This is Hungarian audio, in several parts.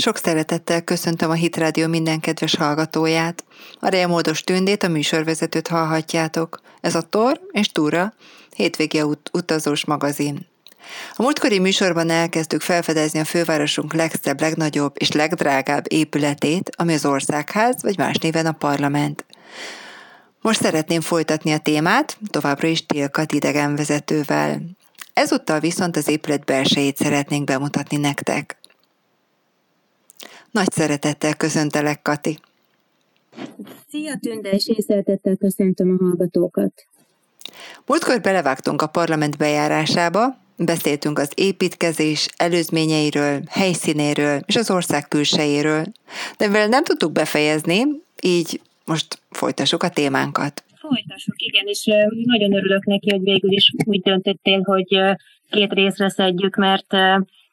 Sok szeretettel köszöntöm a Hit Rádió minden kedves hallgatóját. A Rémódos Tündét, a műsorvezetőt hallhatjátok. Ez a Tor és Túra, hétvégi ut- utazós magazin. A múltkori műsorban elkezdtük felfedezni a fővárosunk legszebb, legnagyobb és legdrágább épületét, ami az országház, vagy más néven a parlament. Most szeretném folytatni a témát, továbbra is Tilkat idegenvezetővel. Ezúttal viszont az épület belsejét szeretnénk bemutatni nektek. Nagy szeretettel köszöntelek, Kati. Szia, Tünde, és én szeretettel köszöntöm a hallgatókat. Múltkor belevágtunk a parlament bejárásába, beszéltünk az építkezés előzményeiről, helyszínéről és az ország külsejéről, de mivel nem tudtuk befejezni, így most folytassuk a témánkat. Folytassuk, igen, és nagyon örülök neki, hogy végül is úgy döntöttél, hogy két részre szedjük, mert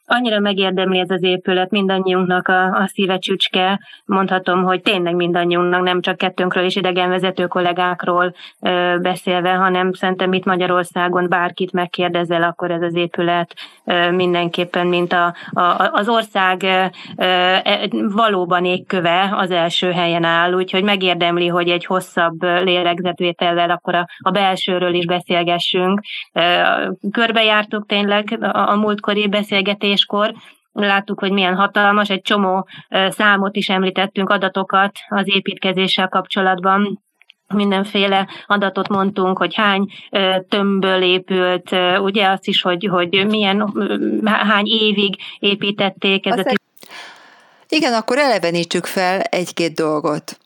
annyira megérdemli ez az épület, mindannyiunknak a, a szíve csücske, mondhatom, hogy tényleg mindannyiunknak, nem csak kettőnkről és idegenvezető kollégákról ö, beszélve, hanem szerintem itt Magyarországon bárkit megkérdezel, akkor ez az épület ö, mindenképpen, mint a, a, az ország ö, e, valóban égköve az első helyen áll, úgyhogy megérdemli, hogy egy hosszabb lélegzetvétellel akkor a, a belsőről is beszélgessünk. Ö, körbejártuk tényleg a, a múltkori beszélgetés születéskor, láttuk, hogy milyen hatalmas, egy csomó számot is említettünk, adatokat az építkezéssel kapcsolatban, mindenféle adatot mondtunk, hogy hány tömbből épült, ugye azt is, hogy, hogy milyen, hány évig építették. Ez a Igen, akkor elevenítsük fel egy-két dolgot.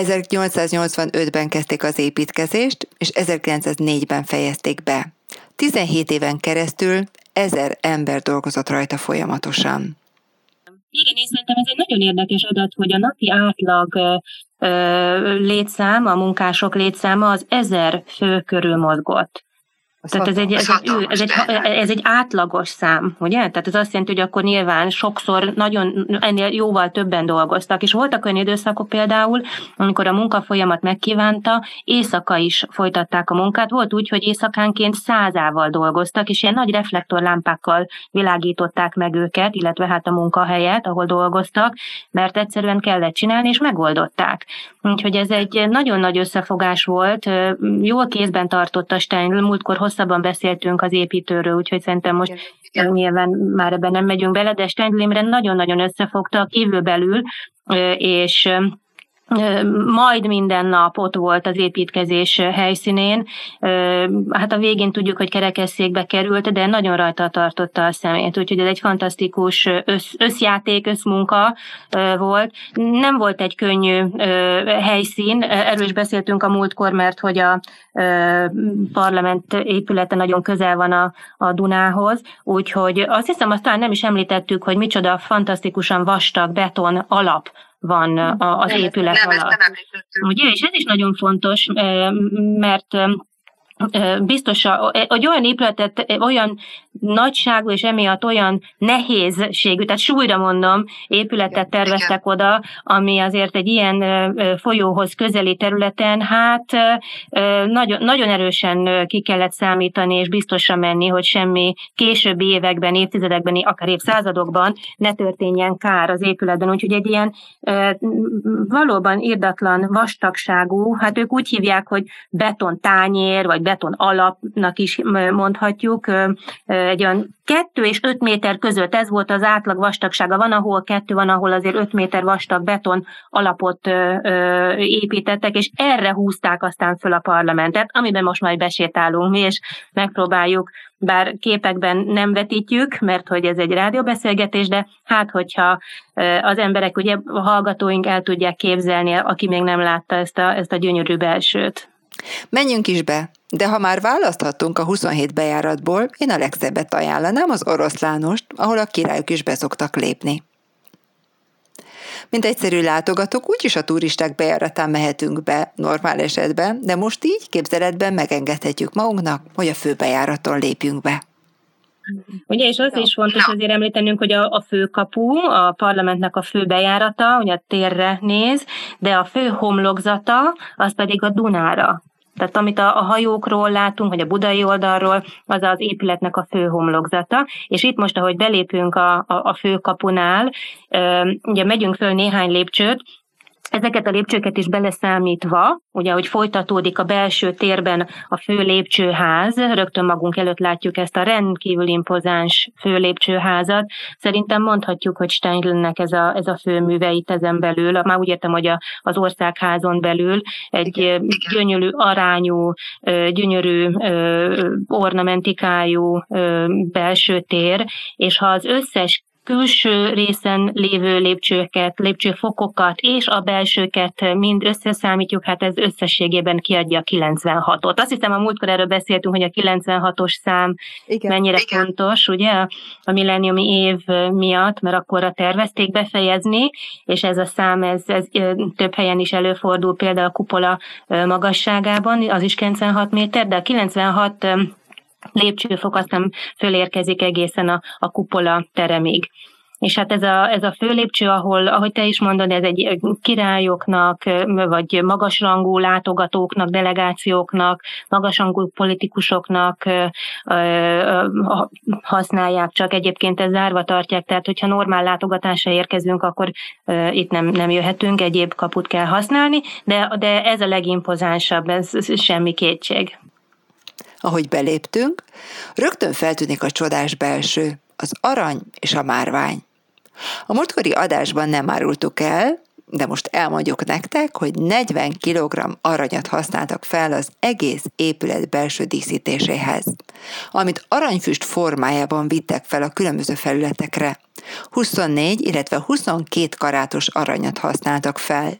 1885-ben kezdték az építkezést, és 1904-ben fejezték be. 17 éven keresztül ezer ember dolgozott rajta folyamatosan. Igen, én szerintem ez egy nagyon érdekes adat, hogy a napi átlag létszám, a munkások létszáma az ezer fő körül mozgott. Tehát ez egy, ez, egy, ez, egy, ez egy átlagos szám, ugye? Tehát ez azt jelenti, hogy akkor nyilván sokszor nagyon ennél jóval többen dolgoztak, és voltak olyan időszakok például, amikor a munkafolyamat megkívánta, éjszaka is folytatták a munkát. Volt úgy, hogy éjszakánként százával dolgoztak, és ilyen nagy reflektorlámpákkal világították meg őket, illetve hát a munkahelyet, ahol dolgoztak, mert egyszerűen kellett csinálni, és megoldották. Úgyhogy ez egy nagyon nagy összefogás volt, jól kézben tartotta Stein, múltkor hosszabban beszéltünk az építőről, úgyhogy szerintem most Igen. nyilván már ebben nem megyünk bele, de Stendlimre nagyon-nagyon összefogta kívülbelül, és majd minden nap ott volt az építkezés helyszínén. Hát a végén tudjuk, hogy kerekesszékbe került, de nagyon rajta tartotta a szemét, úgyhogy ez egy fantasztikus össz, összjáték, összmunka volt. Nem volt egy könnyű helyszín, erről is beszéltünk a múltkor, mert hogy a parlament épülete nagyon közel van a, a Dunához, úgyhogy azt hiszem, aztán nem is említettük, hogy micsoda fantasztikusan vastag beton alap van az épület alatt. Ugye, és ez is nagyon fontos, mert biztos, hogy olyan épületet, olyan nagyságú és emiatt olyan nehézségű, tehát súlyra mondom, épületet terveztek oda, ami azért egy ilyen folyóhoz közeli területen, hát nagyon, nagyon erősen ki kellett számítani, és biztosra menni, hogy semmi későbbi években, évtizedekben, akár évszázadokban ne történjen kár az épületben. Úgyhogy egy ilyen valóban irdatlan vastagságú, hát ők úgy hívják, hogy beton tányér, vagy beton alapnak is mondhatjuk, egy olyan kettő és öt méter között, ez volt az átlag vastagsága, van ahol kettő, van ahol azért öt méter vastag beton alapot építettek, és erre húzták aztán föl a parlamentet, amiben most majd besétálunk mi, és megpróbáljuk, bár képekben nem vetítjük, mert hogy ez egy rádióbeszélgetés, de hát hogyha az emberek, ugye a hallgatóink el tudják képzelni, aki még nem látta ezt a, ezt a gyönyörű belsőt. Menjünk is be, de ha már választhattunk a 27 bejáratból, én a legszebbet ajánlanám az oroszlánost, ahol a királyok is beszoktak lépni. Mint egyszerű látogatók, úgyis a turisták bejáratán mehetünk be normál esetben, de most így képzeletben megengedhetjük magunknak, hogy a főbejáraton lépjünk be. Ugye, és az is fontos azért említenünk, hogy a, a főkapu, a parlamentnek a fő bejárata, ugye a térre néz, de a fő homlokzata, az pedig a Dunára Tehát amit a, a hajókról látunk, vagy a budai oldalról, az az épületnek a fő homlokzata. És itt most, ahogy belépünk a, a, a főkapunál, ugye megyünk föl néhány lépcsőt, Ezeket a lépcsőket is beleszámítva, ugye, hogy folytatódik a belső térben a fő lépcsőház, rögtön magunk előtt látjuk ezt a rendkívül impozáns fő lépcsőházat. Szerintem mondhatjuk, hogy Steinlennek ez a, ez a főműve itt ezen belül, már úgy értem, hogy a, az országházon belül egy Igen. gyönyörű arányú, gyönyörű ornamentikájú belső tér, és ha az összes külső részen lévő lépcsőket, lépcsőfokokat és a belsőket mind összeszámítjuk, hát ez összességében kiadja 96-ot. Azt hiszem a múltkor erről beszéltünk, hogy a 96-os szám igen, mennyire igen. fontos, ugye, a milleniumi év miatt, mert akkorra tervezték befejezni, és ez a szám, ez, ez több helyen is előfordul, például a kupola magasságában, az is 96 méter, de a 96 lépcsőfok aztán fölérkezik egészen a, a kupola teremig. És hát ez a, ez a főlépcső, ahol, ahogy te is mondod, ez egy királyoknak, vagy magasrangú látogatóknak, delegációknak, magasrangú politikusoknak használják, csak egyébként ez zárva tartják, tehát hogyha normál látogatásra érkezünk, akkor itt nem, nem jöhetünk, egyéb kaput kell használni, de, de ez a legimpozánsabb, ez, ez semmi kétség ahogy beléptünk, rögtön feltűnik a csodás belső, az arany és a márvány. A múltkori adásban nem árultuk el, de most elmondjuk nektek, hogy 40 kg aranyat használtak fel az egész épület belső díszítéséhez, amit aranyfüst formájában vittek fel a különböző felületekre. 24, illetve 22 karátos aranyat használtak fel.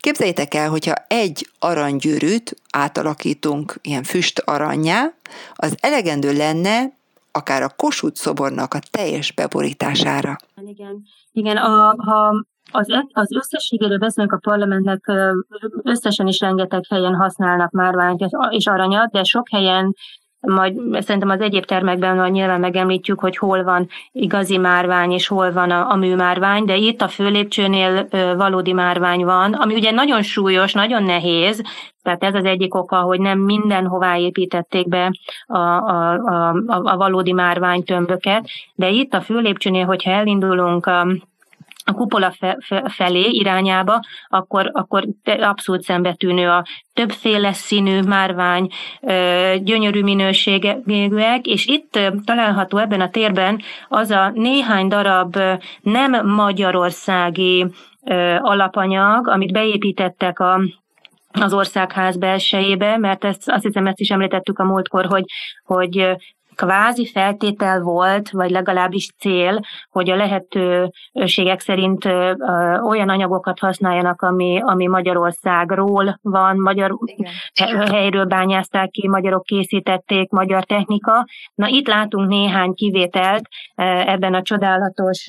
Képzeljétek el, hogyha egy aranygyűrűt átalakítunk ilyen füst aranyá, az elegendő lenne akár a Kossuth szobornak a teljes beborítására. Igen, igen a, ha az, az összességéről beszélünk a parlamentnek, összesen is rengeteg helyen használnak márványt és aranyat, de sok helyen majd szerintem az egyéb termekben majd nyilván megemlítjük, hogy hol van igazi márvány és hol van a, a műmárvány, de itt a főlépcsőnél valódi márvány van, ami ugye nagyon súlyos, nagyon nehéz, tehát ez az egyik oka, hogy nem mindenhová építették be a, a, a, a valódi márványtömböket, de itt a főlépcsőnél, hogyha elindulunk a a kupola felé irányába, akkor, akkor abszolút szembetűnő a többféle színű márvány, gyönyörű minőségűek, és itt található ebben a térben az a néhány darab nem magyarországi alapanyag, amit beépítettek a az országház belsejébe, mert ezt, azt hiszem ezt is említettük a múltkor, hogy, hogy kvázi feltétel volt, vagy legalábbis cél, hogy a lehetőségek szerint olyan anyagokat használjanak, ami, ami Magyarországról van, magyar Igen. helyről bányázták ki, magyarok készítették, magyar technika. Na itt látunk néhány kivételt ebben a csodálatos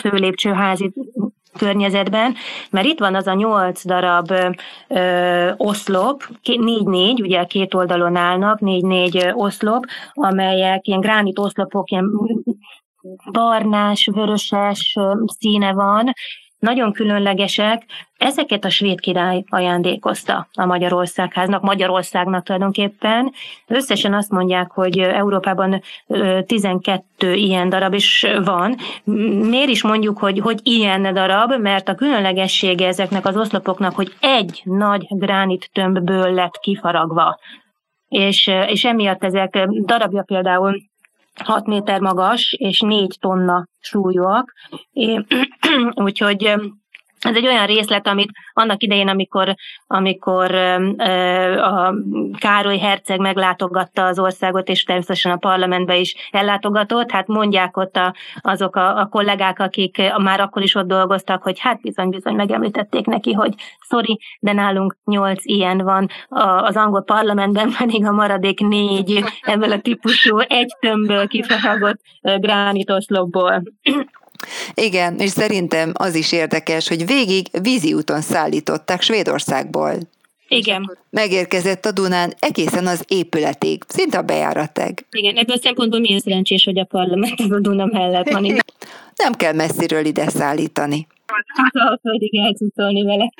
főlépcsőházi környezetben, mert itt van az a nyolc darab ö, oszlop, négy-négy, ugye a két oldalon állnak, négy-négy oszlop, amelyek ilyen gránit oszlopok, ilyen barnás, vöröses színe van, nagyon különlegesek. Ezeket a svéd király ajándékozta a Magyarországháznak, Magyarországnak tulajdonképpen. Összesen azt mondják, hogy Európában 12 ilyen darab is van. Miért is mondjuk, hogy, hogy ilyen darab? Mert a különlegessége ezeknek az oszlopoknak, hogy egy nagy gránit tömbből lett kifaragva. És, és emiatt ezek darabja például 6 méter magas és 4 tonna súlyúak. Úgyhogy ez egy olyan részlet, amit annak idején, amikor, amikor a Károly Herceg meglátogatta az országot, és természetesen a parlamentbe is ellátogatott, hát mondják ott a, azok a, a kollégák, akik már akkor is ott dolgoztak, hogy hát bizony-bizony megemlítették neki, hogy sorry, de nálunk nyolc ilyen van, az angol parlamentben pedig a maradék négy ebből a típusú egy tömbből kifaragott gránitoszlopból. Igen, és szerintem az is érdekes, hogy végig vízi úton szállították Svédországból. Igen. Megérkezett a Dunán egészen az épületig, szinte a bejáratig. Igen, ebből a szempontból milyen szerencsés, hogy a parlament a Duna mellett van. Nem kell messziről ide szállítani. a földig elcucolni vele.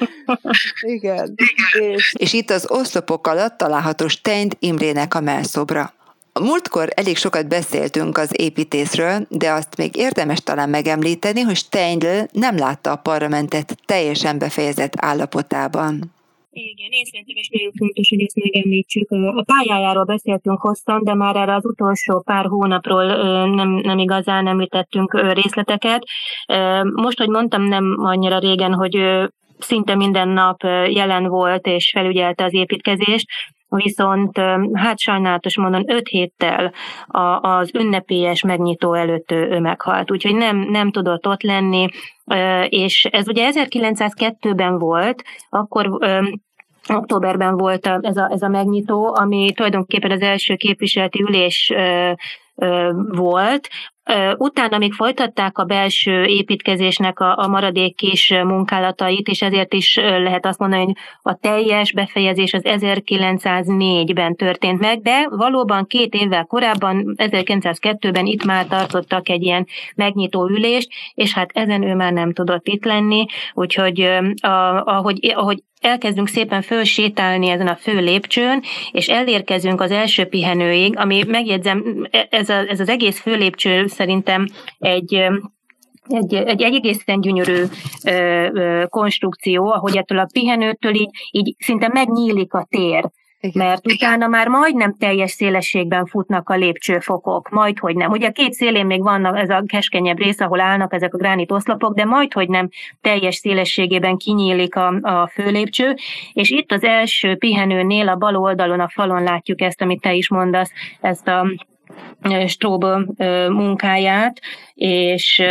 Igen. És, és itt az oszlopok alatt található Steind Imrének a melszobra. A múltkor elég sokat beszéltünk az építészről, de azt még érdemes talán megemlíteni, hogy Steindl nem látta a parlamentet teljesen befejezett állapotában. Igen, én szerintem is nagyon fontos, hogy ezt megemlítsük. A pályájáról beszéltünk hosszan, de már erre az utolsó pár hónapról nem, nem igazán említettünk részleteket. Most, hogy mondtam, nem annyira régen, hogy szinte minden nap jelen volt és felügyelte az építkezést, viszont hát sajnálatos mondom, öt héttel az ünnepélyes megnyitó előtt ő meghalt, úgyhogy nem, nem tudott ott lenni, és ez ugye 1902-ben volt, akkor októberben volt ez a, ez a megnyitó, ami tulajdonképpen az első képviseleti ülés volt, Utána még folytatták a belső építkezésnek a, a maradék kis munkálatait, és ezért is lehet azt mondani, hogy a teljes befejezés az 1904-ben történt meg, de valóban két évvel korábban, 1902-ben itt már tartottak egy ilyen megnyitó ülést, és hát ezen ő már nem tudott itt lenni, úgyhogy a, ahogy, ahogy elkezdünk szépen fölsétálni ezen a fő lépcsőn, és elérkezünk az első pihenőig, ami megjegyzem, ez, a, ez az egész fő lépcső szerintem egy egy, egy, egy egészen gyönyörű ö, ö, konstrukció, ahogy ettől a pihenőtől így, így szinte megnyílik a tér igen. Mert utána már majdnem teljes szélességben futnak a lépcsőfokok, majd hogy nem. Ugye a két szélén még vannak ez a keskenyebb rész, ahol állnak ezek a gránit oszlopok, de majd hogy nem teljes szélességében kinyílik a, a főlépcső, és itt az első pihenőnél a bal oldalon a falon látjuk ezt, amit te is mondasz, ezt a Stróbel munkáját, és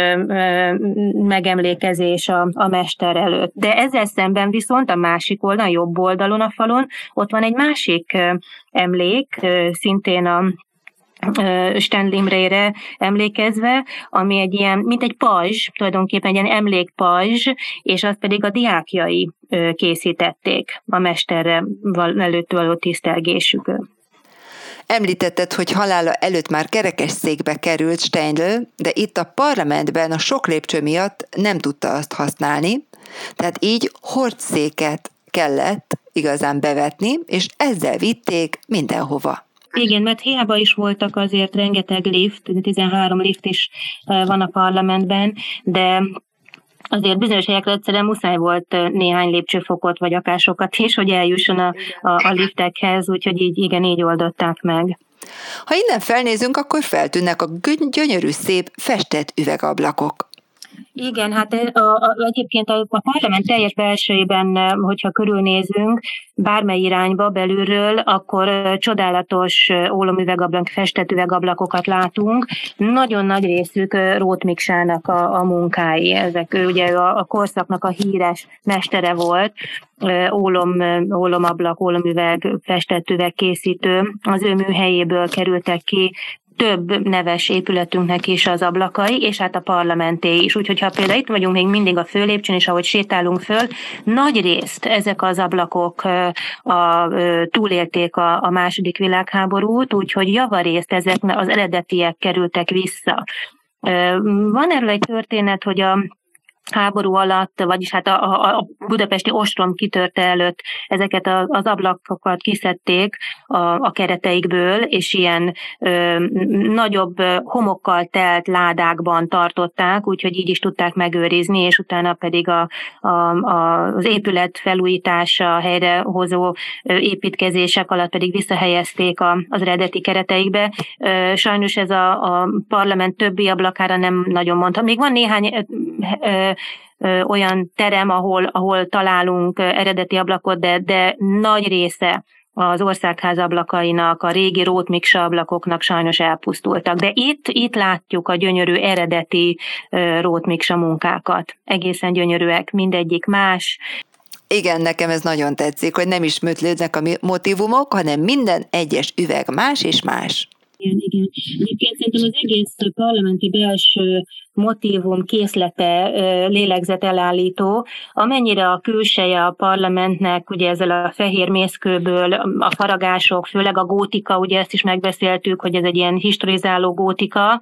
megemlékezés a, a mester előtt. De ezzel szemben viszont a másik oldalon, jobb oldalon a falon, ott van egy másik emlék, szintén a Stenlimrére emlékezve, ami egy ilyen, mint egy pajzs, tulajdonképpen egy ilyen emlékpajzs, és azt pedig a diákjai készítették a mesterre előtt való tisztelgésükön. Említetted, hogy halála előtt már kerekes székbe került Steindl, de itt a parlamentben a sok lépcső miatt nem tudta azt használni, tehát így hordszéket kellett igazán bevetni, és ezzel vitték mindenhova. Igen, mert hiába is voltak azért rengeteg lift, 13 lift is eh, van a parlamentben, de azért bizonyos helyekre egyszerűen muszáj volt néhány lépcsőfokot, vagy akár sokat is, hogy eljusson a, a, a liftekhez, úgyhogy így igen, így oldották meg. Ha innen felnézünk, akkor feltűnnek a gyönyörű szép festett üvegablakok. Igen, hát a, a, egyébként a, a parlament teljes belsőjében, hogyha körülnézünk, bármely irányba belülről, akkor csodálatos ólomüvegablak, festett üvegablakokat látunk. Nagyon nagy részük Rót a, a munkái. Ezek ő ugye a, a korszaknak a híres mestere volt, ólom, ólomablak, ólomüveg, festett üvegkészítő. Az ő műhelyéből kerültek ki több neves épületünknek is az ablakai, és hát a parlamenté is. Úgyhogy ha például itt vagyunk még mindig a főlépcsőn, és ahogy sétálunk föl, nagy részt ezek az ablakok a, a, túlélték a, a második világháborút, úgyhogy javarészt ezek az eredetiek kerültek vissza. Van erről egy történet, hogy a háború alatt, vagyis hát a, a, a budapesti ostrom kitörte előtt ezeket a, az ablakokat kiszedték a, a kereteikből, és ilyen ö, nagyobb homokkal telt ládákban tartották, úgyhogy így is tudták megőrizni, és utána pedig a, a, a, az épület felújítása, helyrehozó építkezések alatt pedig visszahelyezték a, az eredeti kereteikbe. Sajnos ez a, a parlament többi ablakára nem nagyon mondta. Még van néhány olyan terem, ahol, ahol találunk eredeti ablakot, de, de nagy része az országház ablakainak, a régi rótmiksa ablakoknak sajnos elpusztultak. De itt, itt látjuk a gyönyörű eredeti rótmiksa munkákat. Egészen gyönyörűek, mindegyik más. Igen, nekem ez nagyon tetszik, hogy nem ismétlődnek a motivumok, hanem minden egyes üveg más és más. Igen, igen. Egyébként szerintem az egész parlamenti belső motivum készlete lélegzet elállító, amennyire a külseje a parlamentnek, ugye ezzel a fehér mészkőből, a faragások, főleg a gótika, ugye ezt is megbeszéltük, hogy ez egy ilyen historizáló gótika,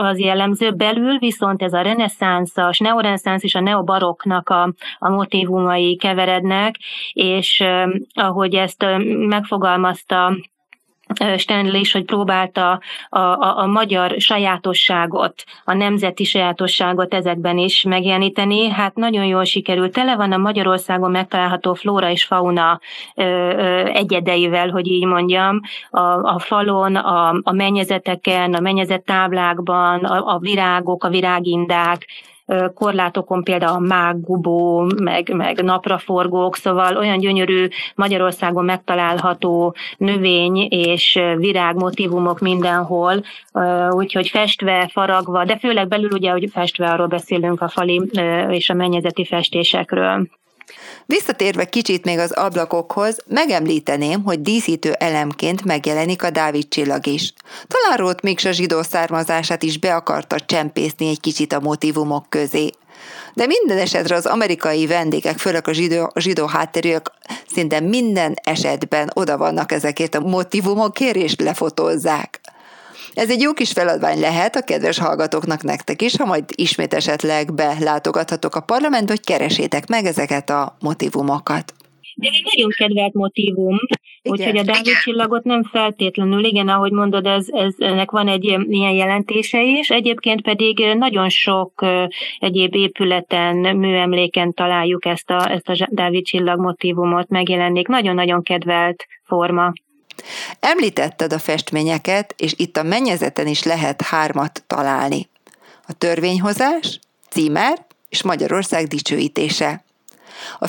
az jellemző. Belül, viszont ez a reneszánszas, neoreneszánsz és a neobaroknak a, a motivumai keverednek, és ahogy ezt megfogalmazta Stanley is, hogy próbálta a, a, a magyar sajátosságot, a nemzeti sajátosságot ezekben is megjeleníteni. Hát nagyon jól sikerült. Tele van a Magyarországon megtalálható flóra és fauna ö, ö, egyedeivel, hogy így mondjam. A, a falon, a, a mennyezeteken, a mennyezet táblákban, a, a virágok, a virágindák, korlátokon például a mággubó, meg, meg napraforgók, szóval olyan gyönyörű Magyarországon megtalálható növény és virág motivumok mindenhol, úgyhogy festve, faragva, de főleg belül ugye, hogy festve arról beszélünk a fali és a mennyezeti festésekről. Visszatérve kicsit még az ablakokhoz, megemlíteném, hogy díszítő elemként megjelenik a Dávid csillag is. Talán Rót még a zsidó származását is be akarta csempészni egy kicsit a motivumok közé. De minden esetre az amerikai vendégek, főleg a zsidó, zsidó hátterűek szinte minden esetben oda vannak ezekért a motivumokért, és lefotózzák. Ez egy jó kis feladvány lehet a kedves hallgatóknak nektek is, ha majd ismét esetleg belátogathatok a parlament, hogy keresétek meg ezeket a motivumokat. De egy nagyon kedvelt motivum, úgyhogy a Dávid csillagot nem feltétlenül, igen, ahogy mondod, ez, ez, ennek van egy ilyen jelentése is, egyébként pedig nagyon sok egyéb épületen, műemléken találjuk ezt a, ezt a Dávid csillag motivumot megjelenik. Nagyon-nagyon kedvelt forma. Említetted a festményeket, és itt a mennyezeten is lehet hármat találni. A törvényhozás, címer és Magyarország dicsőítése. A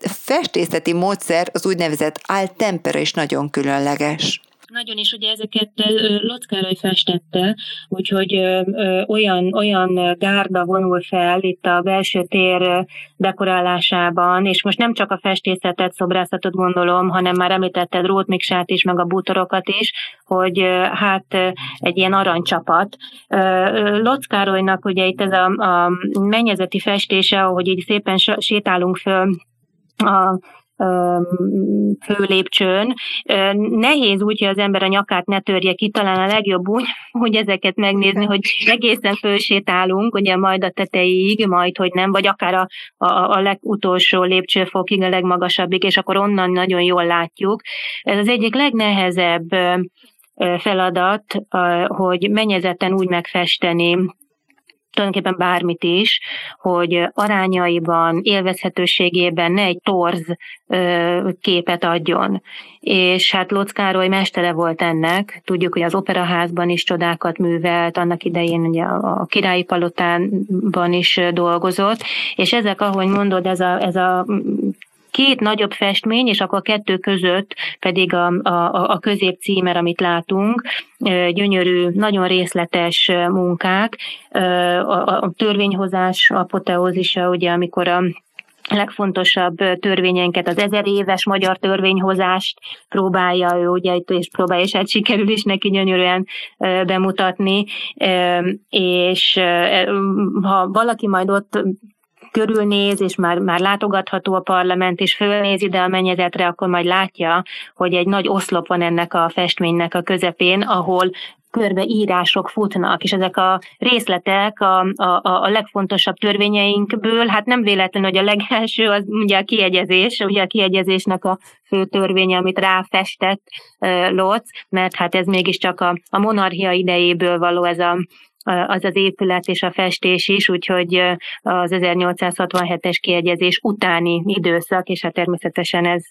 festészeti módszer az úgynevezett al tempera is nagyon különleges. Nagyon is, ugye ezeket Lockároly festette, úgyhogy olyan, olyan gárda vonul fel itt a belső tér dekorálásában, és most nem csak a festészetet, szobrászatot gondolom, hanem már említetted Rótmiksát is, meg a bútorokat is, hogy hát egy ilyen aranycsapat. Lockárolynak ugye itt ez a, a mennyezeti festése, ahogy így szépen sétálunk föl a főlépcsőn. Nehéz úgy, hogy az ember a nyakát ne törje ki, talán a legjobb úgy, hogy ezeket megnézni, hogy egészen fölsétálunk, ugye majd a tetejéig, majd, hogy nem, vagy akár a, a, a legutolsó lépcsőfokig, a legmagasabbig, és akkor onnan nagyon jól látjuk. Ez az egyik legnehezebb feladat, hogy mennyezeten úgy megfesteni tulajdonképpen bármit is, hogy arányaiban, élvezhetőségében ne egy torz képet adjon. És hát Locz Károly mestere volt ennek. Tudjuk, hogy az operaházban is csodákat művelt, annak idején ugye a királyi palotánban is dolgozott, és ezek, ahogy mondod, ez a, ez a két nagyobb festmény, és akkor a kettő között pedig a, a, a középcímer, amit látunk, gyönyörű, nagyon részletes munkák, a, a törvényhozás apoteózisa, ugye, amikor a legfontosabb törvényeinket, az ezer éves magyar törvényhozást próbálja ő, ugye, és próbálja, és hát sikerül is neki gyönyörűen bemutatni, és ha valaki majd ott körülnéz, és már, már látogatható a parlament, és fölnéz ide a mennyezetre, akkor majd látja, hogy egy nagy oszlop van ennek a festménynek a közepén, ahol körbe írások futnak, és ezek a részletek a, a, a legfontosabb törvényeinkből, hát nem véletlen, hogy a legelső az ugye a kiegyezés, ugye a kiegyezésnek a fő törvénye, amit ráfestett uh, Lotz, mert hát ez mégiscsak a, a monarchia idejéből való ez a az az épület és a festés is, úgyhogy az 1867-es kiegyezés utáni időszak, és hát természetesen ez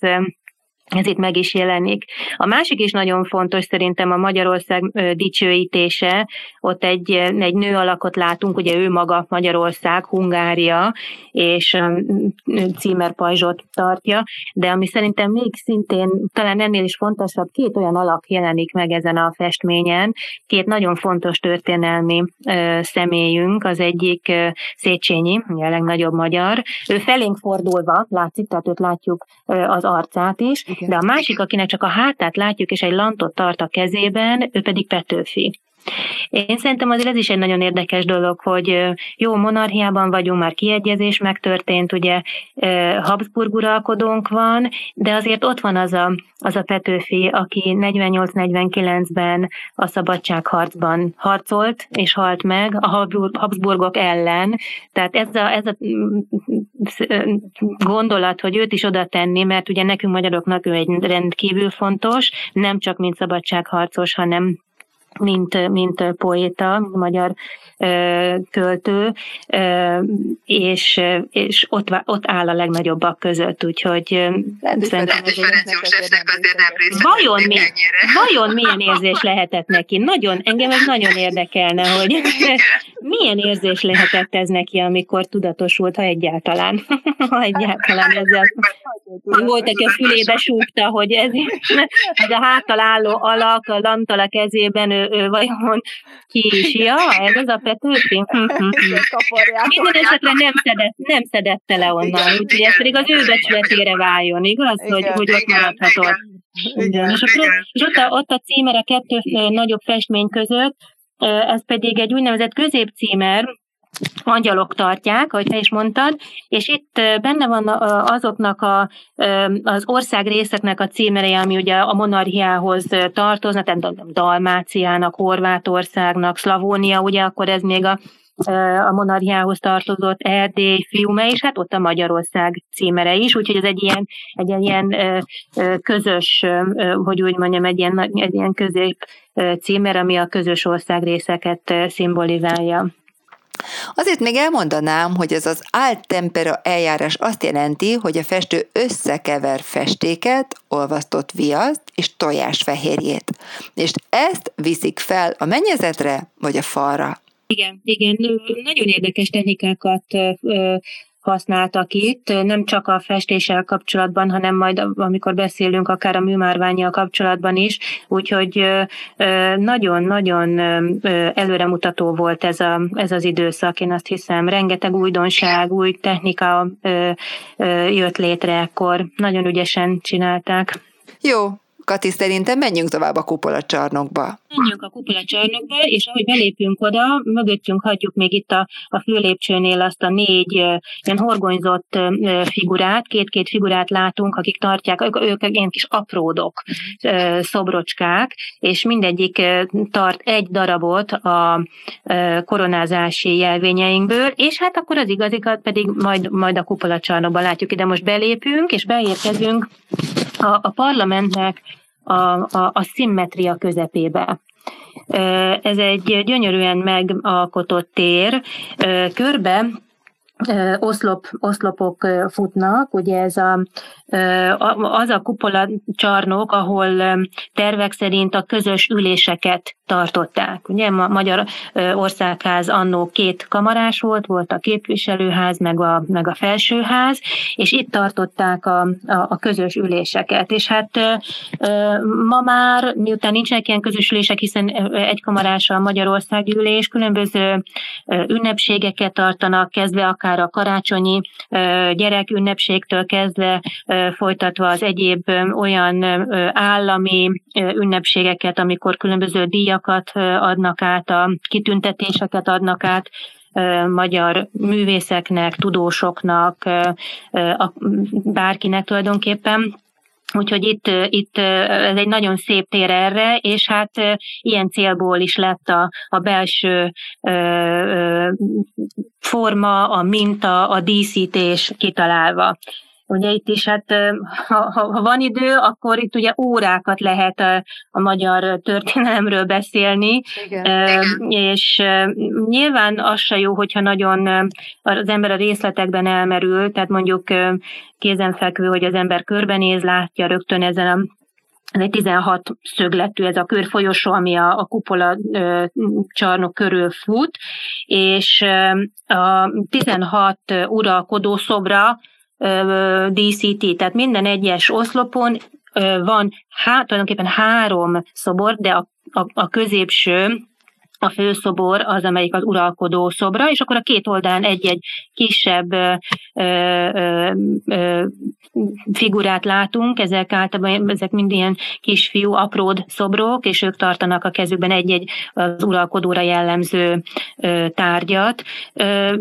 ez itt meg is jelenik. A másik is nagyon fontos szerintem a Magyarország dicsőítése. Ott egy, egy nő alakot látunk, ugye ő maga Magyarország, Hungária, és címerpajzsot tartja, de ami szerintem még szintén talán ennél is fontosabb, két olyan alak jelenik meg ezen a festményen, két nagyon fontos történelmi személyünk, az egyik Széchenyi, ugye a legnagyobb magyar, ő felénk fordulva, látszik, tehát őt látjuk az arcát is, de a másik, akinek csak a hátát látjuk, és egy lantot tart a kezében, ő pedig Petőfi. Én szerintem azért ez is egy nagyon érdekes dolog, hogy jó, monarchiában vagyunk, már kiegyezés megtörtént, ugye Habsburg uralkodónk van, de azért ott van az a, az a Petőfi, aki 48-49-ben a szabadságharcban harcolt, és halt meg a Habsburgok ellen. Tehát ez a, ez a gondolat, hogy őt is oda tenni, mert ugye nekünk magyaroknak ő egy rendkívül fontos, nem csak mint szabadságharcos, hanem mint, mint poéta, magyar költő, és, és ott, ott áll a legnagyobbak között, úgyhogy szerintem... vajon, mi, vajon milyen érzés lehetett neki? Nagyon, engem ez nagyon érdekelne, hogy milyen érzés lehetett ez neki, amikor tudatosult, ha egyáltalán, ha egyáltalán ezzel volt, aki a fülébe súgta, hogy ez, ez a hátal álló alak, a lantal a kezében, ő, ő vajon ki is, ja, ez az a Petőfi. Minden esetre nem, szedett, nem szedette le onnan, úgyhogy ez pedig az ő becsületére váljon, igaz? Igen, hogy, hogy ott maradhatott. Igen. És, akkor, és ott, a, ott a címer a kettő nagyobb festmény között, ez pedig egy úgynevezett középcímer, angyalok tartják, ahogy te is mondtad, és itt benne van azoknak a, az ország részeknek a címerei, ami ugye a monarchiához tartoznak, tehát Dalmáciának, Horvátországnak, Szlavónia, ugye akkor ez még a a monarchiához tartozott Erdély, Fiume, és hát ott a Magyarország címere is, úgyhogy ez egy ilyen, egy ilyen közös, hogy úgy mondjam, egy ilyen, egy ilyen közép címer, ami a közös ország részeket szimbolizálja. Azért még elmondanám, hogy ez az áltempera eljárás azt jelenti, hogy a festő összekever festéket, olvasztott viaszt és tojásfehérjét. És ezt viszik fel a mennyezetre vagy a falra. Igen, igen, nagyon érdekes technikákat használtak itt, nem csak a festéssel kapcsolatban, hanem majd amikor beszélünk akár a műmárványjal kapcsolatban is, úgyhogy nagyon-nagyon előremutató volt ez, a, ez az időszak, én azt hiszem, rengeteg újdonság, új technika jött létre ekkor, nagyon ügyesen csinálták. Jó, Kati, szerintem menjünk tovább a kupola csarnokba. Menjünk a kupola csarnokba, és ahogy belépünk oda, mögöttünk hagyjuk még itt a, a főlépcsőnél azt a négy ilyen horgonyzott figurát, két-két figurát látunk, akik tartják, ők, ők ilyen kis apródok, szobrocskák, és mindegyik tart egy darabot a koronázási jelvényeinkből, és hát akkor az igazikat pedig majd, majd a kupola csarnokban látjuk. Ide most belépünk, és beérkezünk a, a parlamentnek a, a, a szimmetria közepébe. Ez egy gyönyörűen megalkotott tér. Körbe oszlop, oszlopok futnak, ugye ez a, az a kupola csarnok, ahol tervek szerint a közös üléseket tartották. Ugye Magyar Országház annó két kamarás volt, volt a képviselőház, meg a, meg a felsőház, és itt tartották a, a, a közös üléseket. És hát ma már, miután nincsenek ilyen közös ülések, hiszen egy kamarás a Magyarország ülés, különböző ünnepségeket tartanak, kezdve akár a karácsonyi gyerek ünnepségtől kezdve folytatva az egyéb olyan állami ünnepségeket, amikor különböző díjakat adnak át, a kitüntetéseket adnak át, magyar művészeknek, tudósoknak, bárkinek tulajdonképpen. Úgyhogy itt, itt ez egy nagyon szép tér erre, és hát ilyen célból is lett a, a belső forma, a minta, a díszítés kitalálva. Ugye itt is, hát ha, ha van idő, akkor itt ugye órákat lehet a, a magyar történelemről beszélni, Igen. és nyilván az se jó, hogyha nagyon az ember a részletekben elmerül, tehát mondjuk kézenfekvő, hogy az ember körbenéz, látja rögtön ezen a ez egy 16 szögletű, ez a körfolyosó, ami a, a kupola ö, csarnok körül fut, és ö, a 16 uralkodó szobra díszíti, tehát minden egyes oszlopon van há, tulajdonképpen három szobor, de a, a, a középső a főszobor az, amelyik az uralkodó szobra, és akkor a két oldalán egy-egy kisebb ö, ö, ö, figurát látunk, ezek általában ezek mind ilyen kisfiú, apród szobrok, és ők tartanak a kezükben egy-egy az uralkodóra jellemző ö, tárgyat. Ö,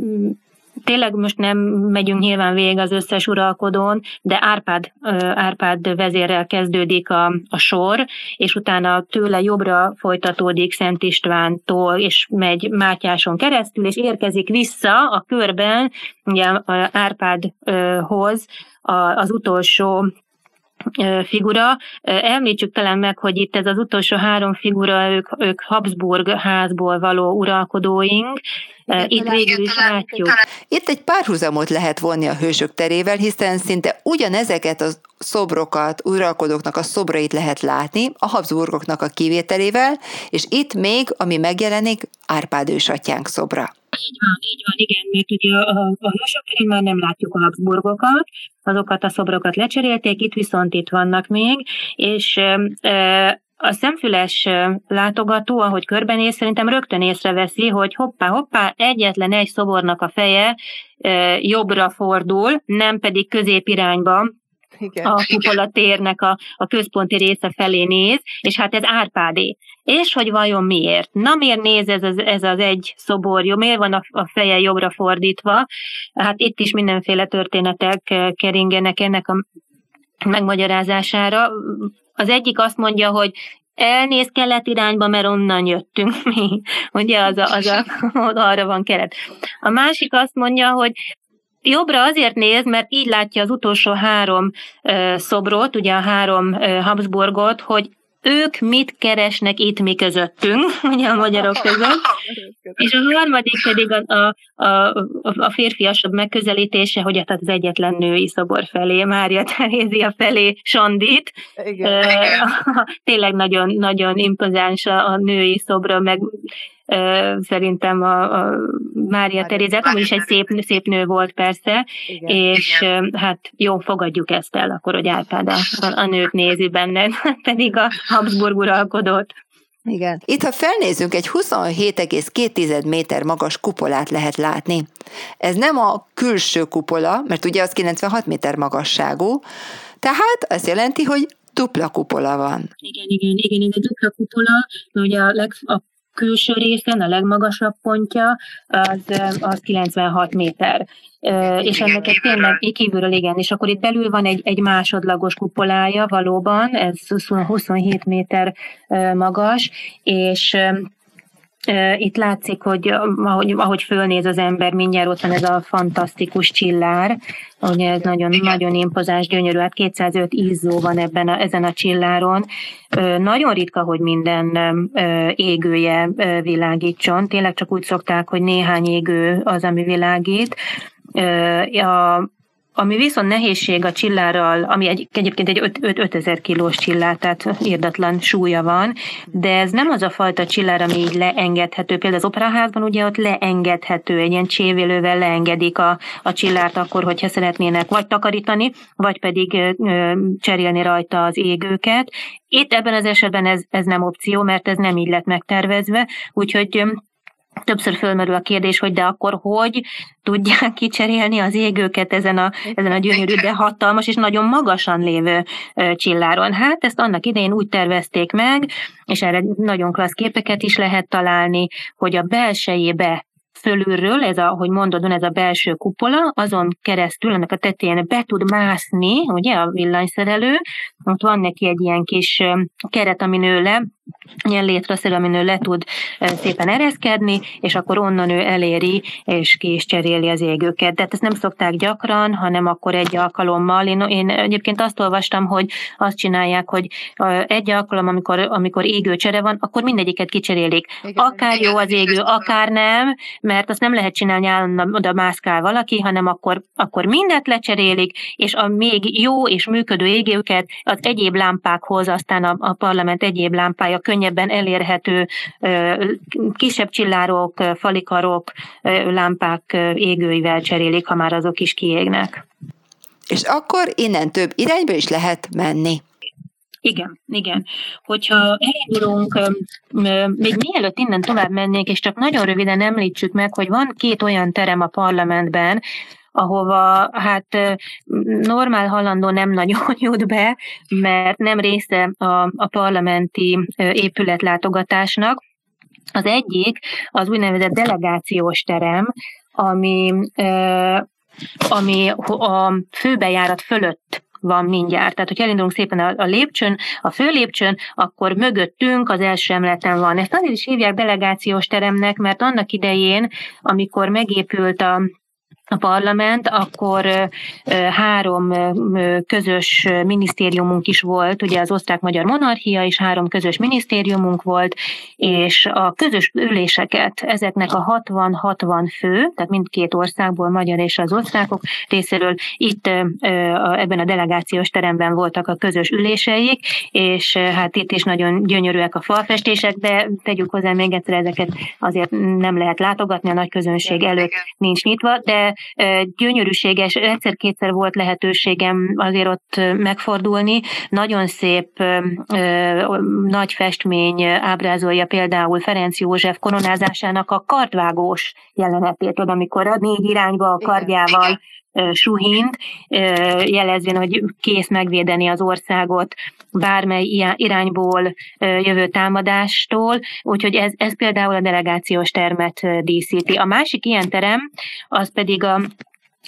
tényleg most nem megyünk nyilván végig az összes uralkodón, de Árpád, Árpád vezérrel kezdődik a, a sor, és utána tőle jobbra folytatódik Szent Istvántól, és megy Mátyáson keresztül, és érkezik vissza a körben, ugye Árpádhoz az utolsó figura. Említsük talán meg, hogy itt ez az utolsó három figura, ők, ők Habsburg házból való uralkodóink, itt végül is látjuk. Itt egy párhuzamot lehet vonni a hősök terével, hiszen szinte ugyanezeket a szobrokat, uralkodóknak a szobrait lehet látni, a Habsburgoknak a kivételével, és itt még, ami megjelenik, Árpád ősatyánk szobra. Így van, így van, igen, mert ugye a, a, hősök már nem látjuk a Habsburgokat, azokat a szobrokat lecserélték, itt viszont itt vannak még, és e, a szemfüles látogató, ahogy körbenéz, szerintem rögtön észreveszi, hogy hoppá, hoppá, egyetlen egy szobornak a feje e, jobbra fordul, nem pedig középirányba, igen. a kupola térnek a, a központi része felé néz, és hát ez Árpádé. És hogy vajon miért? Na miért néz ez az, ez az egy szobor, jó? Miért van a, a feje jobbra fordítva? Hát itt is mindenféle történetek keringenek ennek a megmagyarázására. Az egyik azt mondja, hogy elnéz kelet irányba, mert onnan jöttünk mi. Ugye az, a, az a, arra van kelet. A másik azt mondja, hogy jobbra azért néz, mert így látja az utolsó három szobrot, ugye a három Habsburgot, hogy ők mit keresnek itt mi közöttünk, ugye a magyarok között, és a harmadik pedig a, a, a, a férfiasabb megközelítése, hogy hát az egyetlen női szobor felé, Mária Terézia felé Sandit. Igen. Tényleg nagyon, nagyon impozáns a, a női szobra, meg szerintem a, a Mária Terézet, amúgy is egy szép, szép nő volt persze, igen, és igen. hát jó, fogadjuk ezt el akkor, hogy Árpád a, a nőt nézi benned, pedig a Habsburg uralkodott. Igen. Itt, ha felnézünk, egy 27,2 méter magas kupolát lehet látni. Ez nem a külső kupola, mert ugye az 96 méter magasságú, tehát azt jelenti, hogy dupla kupola van. Igen, igen, igen, ez a dupla kupola, ugye a, leg, a külső részen, a legmagasabb pontja, az, az 96 méter. és ennek egy tényleg kívülről igen, és akkor itt belül van egy, egy másodlagos kupolája valóban, ez 27 méter magas, és itt látszik, hogy ahogy, ahogy fölnéz az ember, mindjárt ott van ez a fantasztikus csillár, ugye ez nagyon, nagyon impozás, gyönyörű, hát 205 izzó van ebben a, ezen a csilláron. Nagyon ritka, hogy minden égője világítson, tényleg csak úgy szokták, hogy néhány égő az, ami világít. A, ami viszont nehézség a csillárral, ami egy, egyébként egy 5000 kilós csillár, tehát írdatlan súlya van, de ez nem az a fajta csillár, ami így leengedhető. Például az operaházban ugye ott leengedhető, egy ilyen csévélővel leengedik a, a csillárt akkor, hogyha szeretnének vagy takarítani, vagy pedig ö, cserélni rajta az égőket. Itt ebben az esetben ez, ez nem opció, mert ez nem így lett megtervezve, úgyhogy Többször fölmerül a kérdés, hogy de akkor hogy tudják kicserélni az égőket ezen a, ezen a gyönyörű, de hatalmas és nagyon magasan lévő csilláron. Hát ezt annak idején úgy tervezték meg, és erre nagyon klassz képeket is lehet találni, hogy a belsejébe fölülről, ez a, hogy mondod, ez a belső kupola, azon keresztül, ennek a tetején be tud mászni, ugye, a villanyszerelő, ott van neki egy ilyen kis keret, amin ő le ilyen létraszerű, amin ő le tud szépen ereszkedni, és akkor onnan ő eléri, és ki is cseréli az égőket. De hát ezt nem szokták gyakran, hanem akkor egy alkalommal. Én, én egyébként azt olvastam, hogy azt csinálják, hogy egy alkalom, amikor, amikor égőcsere van, akkor mindegyiket kicserélik. Akár jó az égő, akár nem, mert azt nem lehet csinálni állandóan oda mászkál valaki, hanem akkor, akkor mindet lecserélik, és a még jó és működő égőket az egyéb lámpákhoz, aztán a, a parlament egyéb lámpája a könnyebben elérhető kisebb csillárok, falikarok, lámpák égőivel cserélik, ha már azok is kiégnek. És akkor innen több irányba is lehet menni. Igen, igen. Hogyha elindulunk, még mielőtt innen tovább mennék, és csak nagyon röviden említsük meg, hogy van két olyan terem a parlamentben, ahova hát normál halandó nem nagyon jut be, mert nem része a, a parlamenti épületlátogatásnak. Az egyik az úgynevezett delegációs terem, ami, ami a főbejárat fölött van mindjárt. Tehát, hogy elindulunk szépen a, a lépcsőn, a fő lépcsőn, akkor mögöttünk az első emleten van. Ezt azért is hívják delegációs teremnek, mert annak idején, amikor megépült a a parlament, akkor három közös minisztériumunk is volt, ugye az osztrák-magyar monarchia is három közös minisztériumunk volt, és a közös üléseket ezeknek a 60-60 fő, tehát mindkét országból, magyar és az osztrákok részéről itt ebben a delegációs teremben voltak a közös üléseik, és hát itt is nagyon gyönyörűek a falfestések, de tegyük hozzá még egyszer, ezeket azért nem lehet látogatni, a nagy közönség előtt nincs nyitva, de gyönyörűséges, egyszer-kétszer volt lehetőségem azért ott megfordulni. Nagyon szép nagy festmény ábrázolja például Ferenc József koronázásának a kardvágós jelenetét, amikor a négy irányba a kardjával suhint, jelezvén, hogy kész megvédeni az országot bármely irányból jövő támadástól, úgyhogy ez, ez például a delegációs termet díszíti. A másik ilyen terem, az pedig a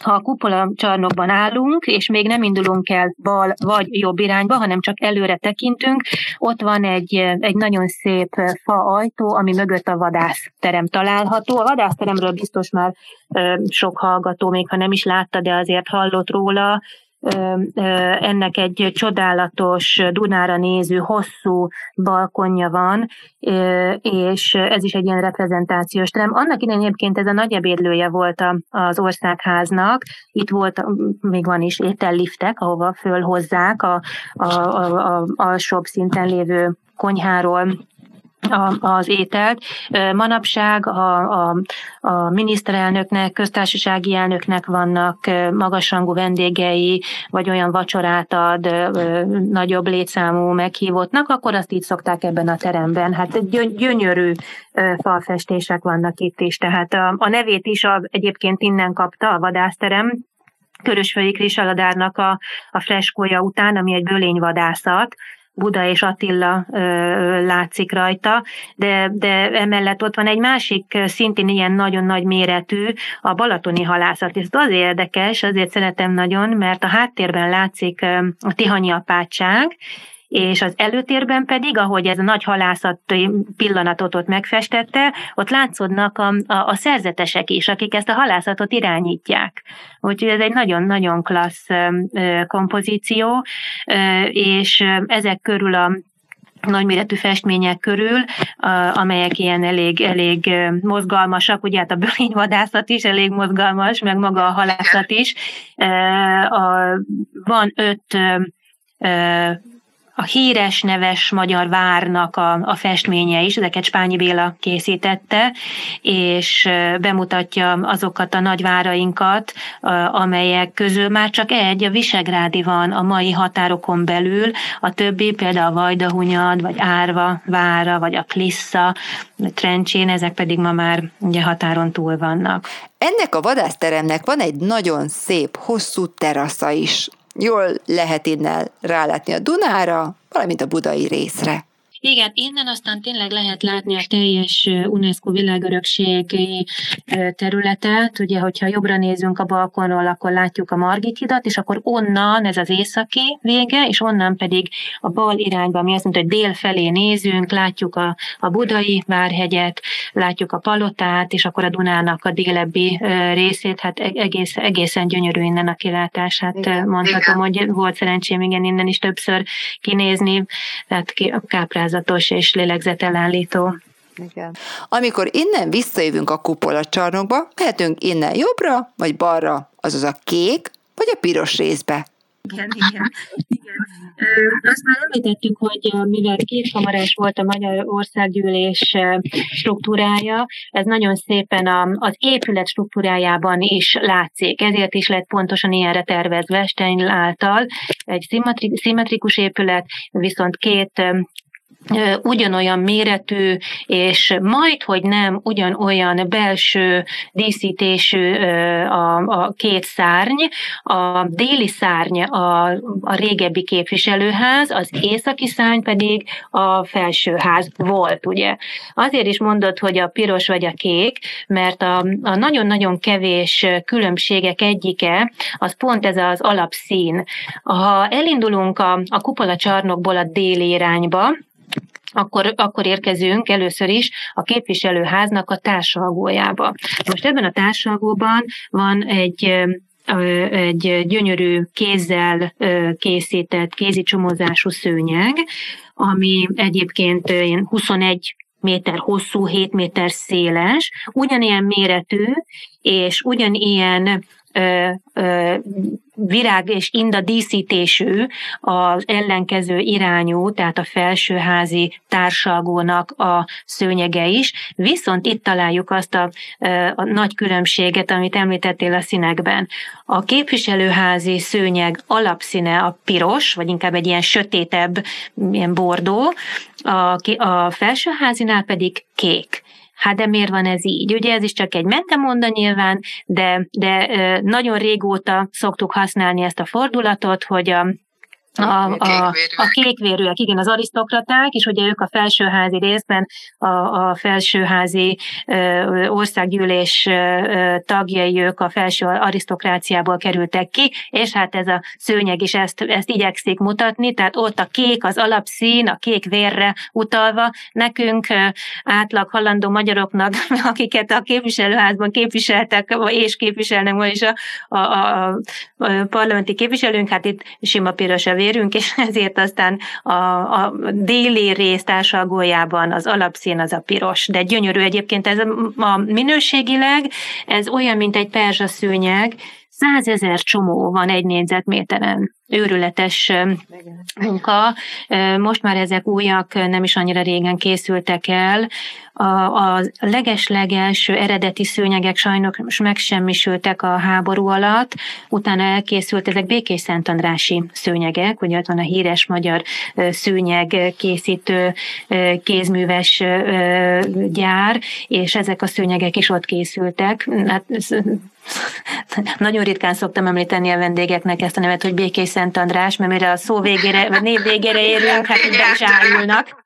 ha a kupola csarnokban állunk, és még nem indulunk el bal vagy jobb irányba, hanem csak előre tekintünk, ott van egy, egy nagyon szép fa ajtó, ami mögött a vadászterem található. A vadászteremről biztos már sok hallgató, még ha nem is látta, de azért hallott róla, ennek egy csodálatos Dunára néző hosszú balkonja van, és ez is egy ilyen reprezentációs terem. Annak idején egyébként ez a nagy ebédlője volt az országháznak, itt volt, még van is ételliftek, ahova fölhozzák a, a, a, a alsóbb szinten lévő konyháról az ételt. Manapság a, a, a miniszterelnöknek, köztársasági elnöknek vannak magasrangú vendégei, vagy olyan vacsorát ad nagyobb létszámú meghívottnak, akkor azt így szokták ebben a teremben. Hát gyönyörű falfestések vannak itt is, tehát a, a nevét is a, egyébként innen kapta a vadászterem, Körösfői Krisaladárnak a, a freskója után, ami egy bölényvadászat, Buda és Attila ö, látszik rajta, de, de emellett ott van egy másik, szintén ilyen nagyon nagy méretű, a balatoni halászat. Ez az érdekes, azért szeretem nagyon, mert a háttérben látszik a Tihanyi apátság, és az előtérben pedig, ahogy ez a nagy halászati pillanatot ott megfestette, ott látszódnak a, a, a szerzetesek is, akik ezt a halászatot irányítják. Úgyhogy ez egy nagyon-nagyon klassz kompozíció, és ezek körül a nagyméretű festmények körül, amelyek ilyen elég, elég mozgalmasak, ugye hát a bölényvadászat is elég mozgalmas, meg maga a halászat is. Van öt a híres, neves magyar várnak a, a festménye is, ezeket Spányi Béla készítette, és bemutatja azokat a nagyvárainkat, amelyek közül már csak egy, a Visegrádi van a mai határokon belül, a többi például a Vajdahunyad, vagy Árva vára, vagy a Klissa, Trencsén, ezek pedig ma már ugye határon túl vannak. Ennek a vadászteremnek van egy nagyon szép, hosszú terasza is jól lehet innen rálátni a Dunára, valamint a budai részre. Igen, innen aztán tényleg lehet látni a teljes UNESCO világörökségi területet. Ugye, hogyha jobbra nézünk a balkonról, akkor látjuk a Margit hidat, és akkor onnan ez az északi vége, és onnan pedig a bal irányba, ami azt mondta, hogy dél felé nézünk, látjuk a, a budai várhegyet, látjuk a palotát, és akkor a Dunának a délebbi részét, hát e-, egész, egészen gyönyörű innen a kilátását igen, mondhatom, igen. hogy volt szerencsém igen innen is többször kinézni, tehát káprázat magyarázatos és lélegzetelállító. Igen. Amikor innen visszajövünk a kupola csarnokba, mehetünk innen jobbra, vagy balra, azaz a kék, vagy a piros részbe. Igen, igen. igen. Azt már említettük, hogy mivel kétkamarás volt a Magyar Országgyűlés struktúrája, ez nagyon szépen az épület struktúrájában is látszik. Ezért is lett pontosan ilyenre tervezve Stein által. Egy szimmetrikus épület, viszont két ugyanolyan méretű, és majd, hogy nem ugyanolyan belső díszítésű a, a két szárny. A déli szárny a, a régebbi képviselőház, az északi szárny pedig a felsőház volt, ugye. Azért is mondod, hogy a piros vagy a kék, mert a, a nagyon-nagyon kevés különbségek egyike, az pont ez az alapszín. Ha elindulunk a, a kupola csarnokból a déli irányba, akkor, akkor érkezünk először is a képviselőháznak a társalgójába. Most ebben a társalgóban van egy egy gyönyörű kézzel készített kézi csomózású szőnyeg, ami egyébként 21 méter hosszú, 7 méter széles, ugyanilyen méretű, és ugyanilyen virág és inda díszítésű az ellenkező irányú, tehát a felsőházi társalgónak a szőnyege is, viszont itt találjuk azt a, a nagy különbséget, amit említettél a színekben. A képviselőházi szőnyeg alapszíne a piros, vagy inkább egy ilyen sötétebb, ilyen bordó, a, a felsőházinál pedig kék. Hát de miért van ez így? Ugye ez is csak egy mentemonda nyilván, de, de nagyon régóta szoktuk használni ezt a fordulatot, hogy a a, a, a kékvérűek, igen, az arisztokraták, és ugye ők a felsőházi részben a, a felsőházi ö, országgyűlés ö, tagjai, ők a felső arisztokráciából kerültek ki, és hát ez a szőnyeg is ezt, ezt igyekszik mutatni, tehát ott a kék az alapszín, a kék vérre utalva, nekünk átlag halandó magyaroknak, akiket a képviselőházban képviseltek, és képviselnek ma is a, a, a, a parlamenti képviselőnk, hát itt sima piros a vér, érünk, és ezért aztán a, a déli rész társalgójában az alapszín az a piros, de gyönyörű egyébként ez a minőségileg, ez olyan, mint egy perzsaszőnyeg, százezer csomó van egy négyzetméteren őrületes munka. Most már ezek újak, nem is annyira régen készültek el. A, a leges-leges eredeti szőnyegek sajnos megsemmisültek a háború alatt, utána elkészült ezek békés szentandrási szőnyegek, ugye ott van a híres magyar szőnyeg készítő kézműves gyár, és ezek a szőnyegek is ott készültek. Hát, nagyon ritkán szoktam említeni a vendégeknek ezt a nevet, hogy békés Szent András, mert mire a szó végére, vagy név végére érünk, hát így be is állulnak.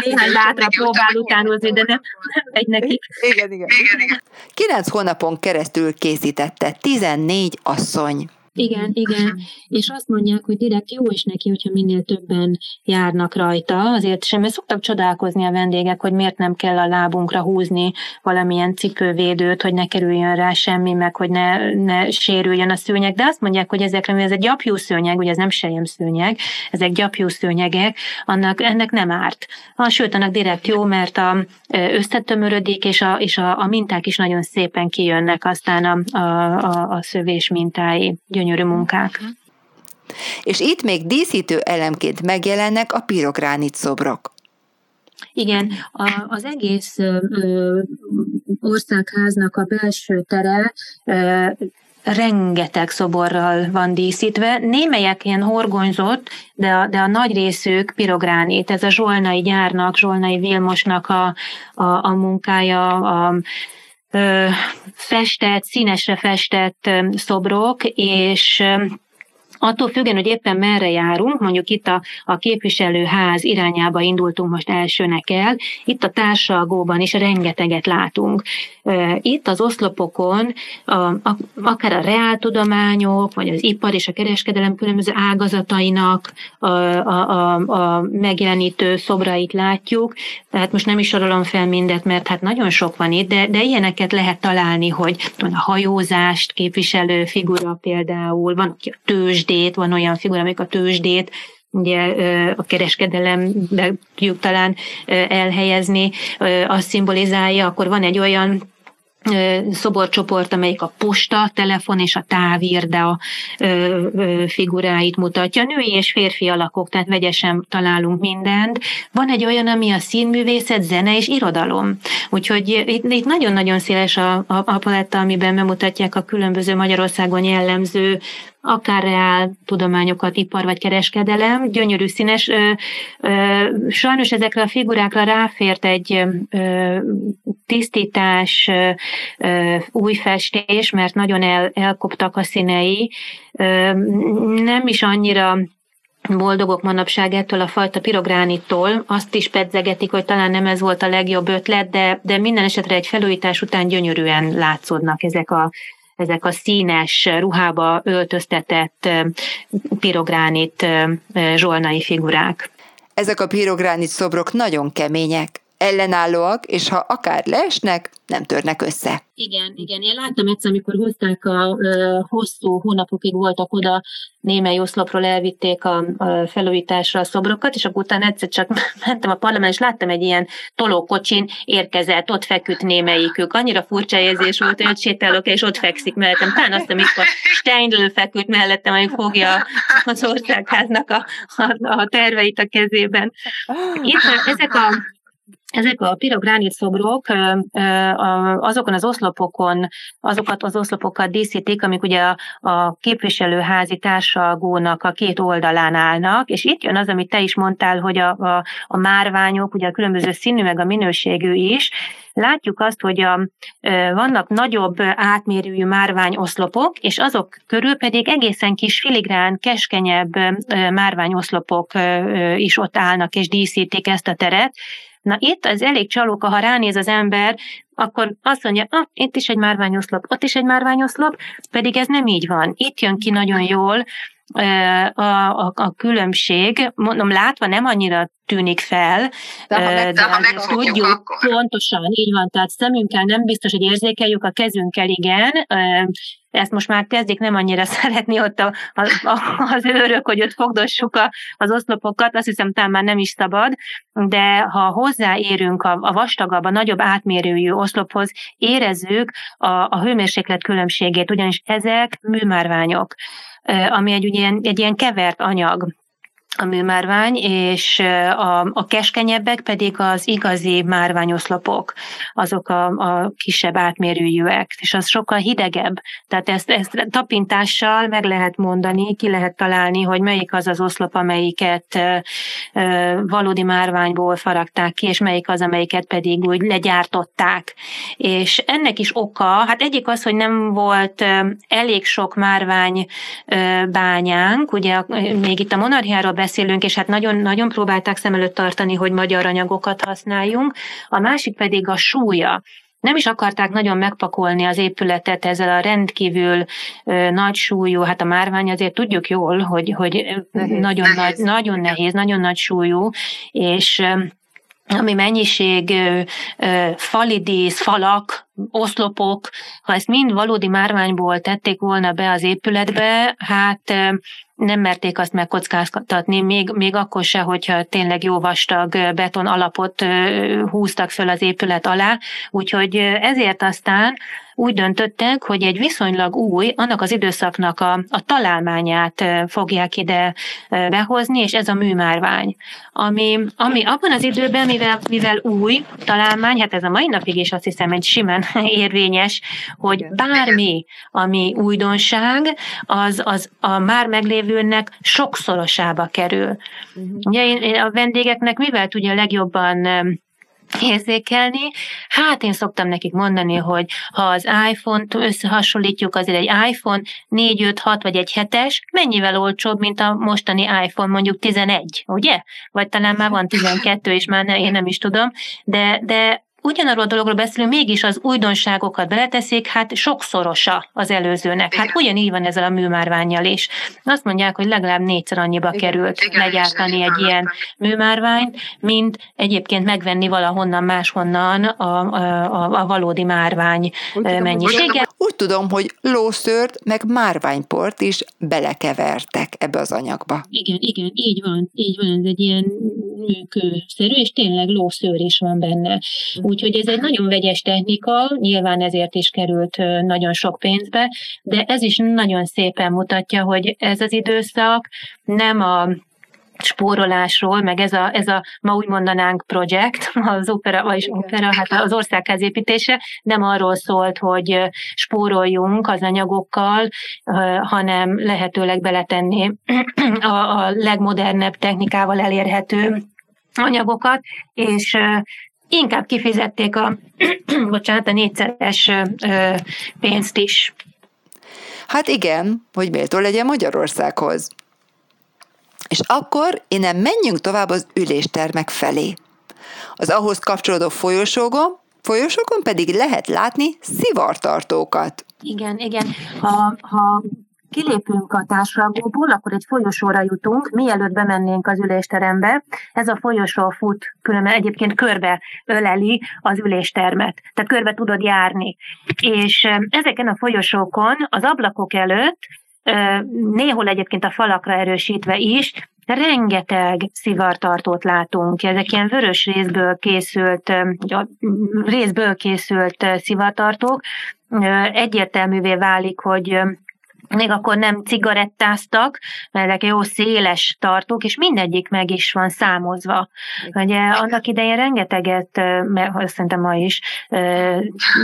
Néhány bátra próbál utánozni, de nem, nem megy nekik. Igen, igen. igen, Kilenc hónapon keresztül készítette 14 asszony. Igen, igen. És azt mondják, hogy direkt jó is neki, hogyha minél többen járnak rajta. Azért sem, mert szoktak csodálkozni a vendégek, hogy miért nem kell a lábunkra húzni valamilyen cipővédőt, hogy ne kerüljön rá semmi, meg hogy ne, ne sérüljön a szőnyeg. De azt mondják, hogy ezekre, ez egy gyapjú szőnyeg, ugye ez nem sejem szőnyeg, ezek gyapjú szőnyegek, annak ennek nem árt. Ha, sőt, annak direkt jó, mert a, összetömörödik, és, a, és a, a minták is nagyon szépen kijönnek aztán a, a, a, a szövés mintái gyönyörű munkák. És itt még díszítő elemként megjelennek a pirogránit szobrok. Igen, a, az egész ö, országháznak a belső tere ö, rengeteg szoborral van díszítve, némelyek ilyen horgonyzott, de a, de a nagy részük pirogránit, ez a zsolnai gyárnak, zsolnai Vilmosnak a, a, a munkája, a, festett, színesre festett szobrok, és Attól függően, hogy éppen merre járunk, mondjuk itt a, a képviselőház irányába indultunk most elsőnek el, itt a társalgóban is rengeteget látunk. Itt az oszlopokon a, a, akár a reáltudományok, vagy az ipar és a kereskedelem különböző ágazatainak a, a, a, a megjelenítő szobrait látjuk. Tehát most nem is sorolom fel mindet, mert hát nagyon sok van itt, de, de ilyeneket lehet találni, hogy a hajózást képviselő figura például, van aki a tőzsdét, tőzsdét, van olyan figura, amik a tőzsdét ugye a kereskedelembe tudjuk talán elhelyezni, azt szimbolizálja, akkor van egy olyan szoborcsoport, amelyik a posta, telefon és a távirda figuráit mutatja. Női és férfi alakok, tehát vegyesen találunk mindent. Van egy olyan, ami a színművészet, zene és irodalom. Úgyhogy itt, itt nagyon-nagyon széles a, a, a paletta, amiben bemutatják a különböző Magyarországon jellemző akár reál tudományokat, ipar vagy kereskedelem, gyönyörű színes. Sajnos ezekre a figurákra ráfért egy tisztítás, új festés, mert nagyon el, elkoptak a színei. Nem is annyira boldogok manapság ettől a fajta pirogránittól, azt is pedzegetik, hogy talán nem ez volt a legjobb ötlet, de, de minden esetre egy felújítás után gyönyörűen látszódnak ezek a ezek a színes ruhába öltöztetett pirogránit zsolnai figurák. Ezek a pirogránit szobrok nagyon kemények, ellenállóak, és ha akár leesnek, nem törnek össze. Igen, igen. Én láttam egyszer, amikor hozták a ö, hosszú hónapokig voltak oda, némely oszlopról elvitték a, a felújításra a szobrokat, és akkor utána egyszer csak mentem a parlament, és láttam egy ilyen tolókocsin érkezett, ott feküdt némelyikük. Annyira furcsa érzés volt, hogy ott sétálok, és ott fekszik mellettem. Talán azt, amikor Steindl feküdt mellettem, hogy fogja az országháznak a, a, a terveit a kezében. Itt ezek a ezek a pirogránit szobrok azokon az oszlopokon, azokat az oszlopokat díszítik, amik ugye a, a képviselőházi társalgónak a két oldalán állnak, és itt jön az, amit te is mondtál, hogy a, a, a márványok, ugye a különböző színű, meg a minőségű is, Látjuk azt, hogy a, vannak nagyobb átmérőjű márványoszlopok, és azok körül pedig egészen kis filigrán, keskenyebb márványoszlopok is ott állnak és díszítik ezt a teret, Na itt az elég csalóka, ha ránéz az ember, akkor azt mondja, ah, itt is egy márványoszlop, ott is egy márványoszlop, pedig ez nem így van. Itt jön ki nagyon jól a, a, a különbség, mondom, látva nem annyira tűnik fel, de, ha meg, de, ha tudjuk akkor. pontosan, így van, tehát szemünkkel nem biztos, hogy érzékeljük, a kezünkkel igen, ezt most már kezdik nem annyira szeretni ott a, a, a, az őrök, hogy ott fogdossuk a, az oszlopokat, azt hiszem talán már nem is szabad, de ha hozzáérünk a, a vastagabb, a nagyobb átmérőjű oszlophoz, érezzük a, a hőmérséklet különbségét, ugyanis ezek műmárványok ami egy, egy, ilyen kevert anyag a műmárvány, és a, a keskenyebbek pedig az igazi márványoszlopok, azok a, a kisebb átmérőjűek, és az sokkal hidegebb. Tehát ezt, ezt tapintással meg lehet mondani, ki lehet találni, hogy melyik az az oszlop, amelyiket e, valódi márványból faragták ki, és melyik az, amelyiket pedig úgy legyártották. És ennek is oka, hát egyik az, hogy nem volt elég sok márvány bányánk, ugye még itt a monarchiáról beszélünk, és hát nagyon, nagyon próbálták szem előtt tartani, hogy magyar anyagokat használjunk. A másik pedig a súlya nem is akarták nagyon megpakolni az épületet ezzel a rendkívül ö, nagy súlyú, hát a márvány azért tudjuk jól, hogy, hogy nehéz, nagyon, nehéz. Nagy, nagyon nehéz, nagyon nagy súlyú, és ami mennyiség, falidész, falak, oszlopok, ha ezt mind valódi márványból tették volna be az épületbe, hát nem merték azt megkockáztatni, még, még akkor se, hogyha tényleg jó vastag beton alapot húztak föl az épület alá. Úgyhogy ezért aztán úgy döntöttek, hogy egy viszonylag új, annak az időszaknak a, a találmányát fogják ide behozni, és ez a műmárvány. Ami, ami abban az időben, mivel, mivel új találmány, hát ez a mai napig is azt hiszem egy simán érvényes, hogy bármi, ami újdonság, az, az a már meglévőnek sokszorosába kerül. Uh-huh. Ugye én, a vendégeknek mivel tudja legjobban érzékelni. Hát én szoktam nekik mondani, hogy ha az iPhone-t összehasonlítjuk, azért egy iPhone 4, 5, 6 vagy egy 7-es mennyivel olcsóbb, mint a mostani iPhone mondjuk 11, ugye? Vagy talán már van 12, és már ne, én nem is tudom, de, de ugyanarról a dologról beszélünk, mégis az újdonságokat beleteszik, hát sokszorosa az előzőnek. Hát ugyanígy van ezzel a műmárványjal is. Azt mondják, hogy legalább négyszer annyiba igen, került igen, legyártani egy ilyen műmárványt, mint egyébként megvenni valahonnan máshonnan a, a, a valódi márvány mennyisége. Úgy tudom, hogy lószört, meg márványport is belekevertek ebbe az anyagba. Igen, igen, így van, így van, ez egy ilyen nőkőszerű, és tényleg lószőr is van benne. Úgyhogy ez egy nagyon vegyes technika, nyilván ezért is került nagyon sok pénzbe, de ez is nagyon szépen mutatja, hogy ez az időszak nem a spórolásról, meg ez a, ez a ma úgy mondanánk projekt, az opera, vagyis opera, hát az országház építése nem arról szólt, hogy spóroljunk az anyagokkal, hanem lehetőleg beletenni a, a legmodernebb technikával elérhető anyagokat, és inkább kifizették a, bocsánat, a négyszeres pénzt is. Hát igen, hogy méltó legyen Magyarországhoz. És akkor innen menjünk tovább az üléstermek felé. Az ahhoz kapcsolódó folyosókon, folyosókon pedig lehet látni szivartartókat. Igen, igen. Ha, ha kilépünk a társalgóból, akkor egy folyosóra jutunk, mielőtt bemennénk az ülésterembe. Ez a folyosó fut, különben egyébként körbe öleli az üléstermet, tehát körbe tudod járni. És ezeken a folyosókon az ablakok előtt néhol egyébként a falakra erősítve is, rengeteg szivartartót látunk. Ezek ilyen vörös részből készült, részből készült szivartartók. Egyértelművé válik, hogy még akkor nem cigarettáztak, mert jó széles tartók, és mindegyik meg is van számozva. Ugye annak idején rengeteget, mert szerintem ma is,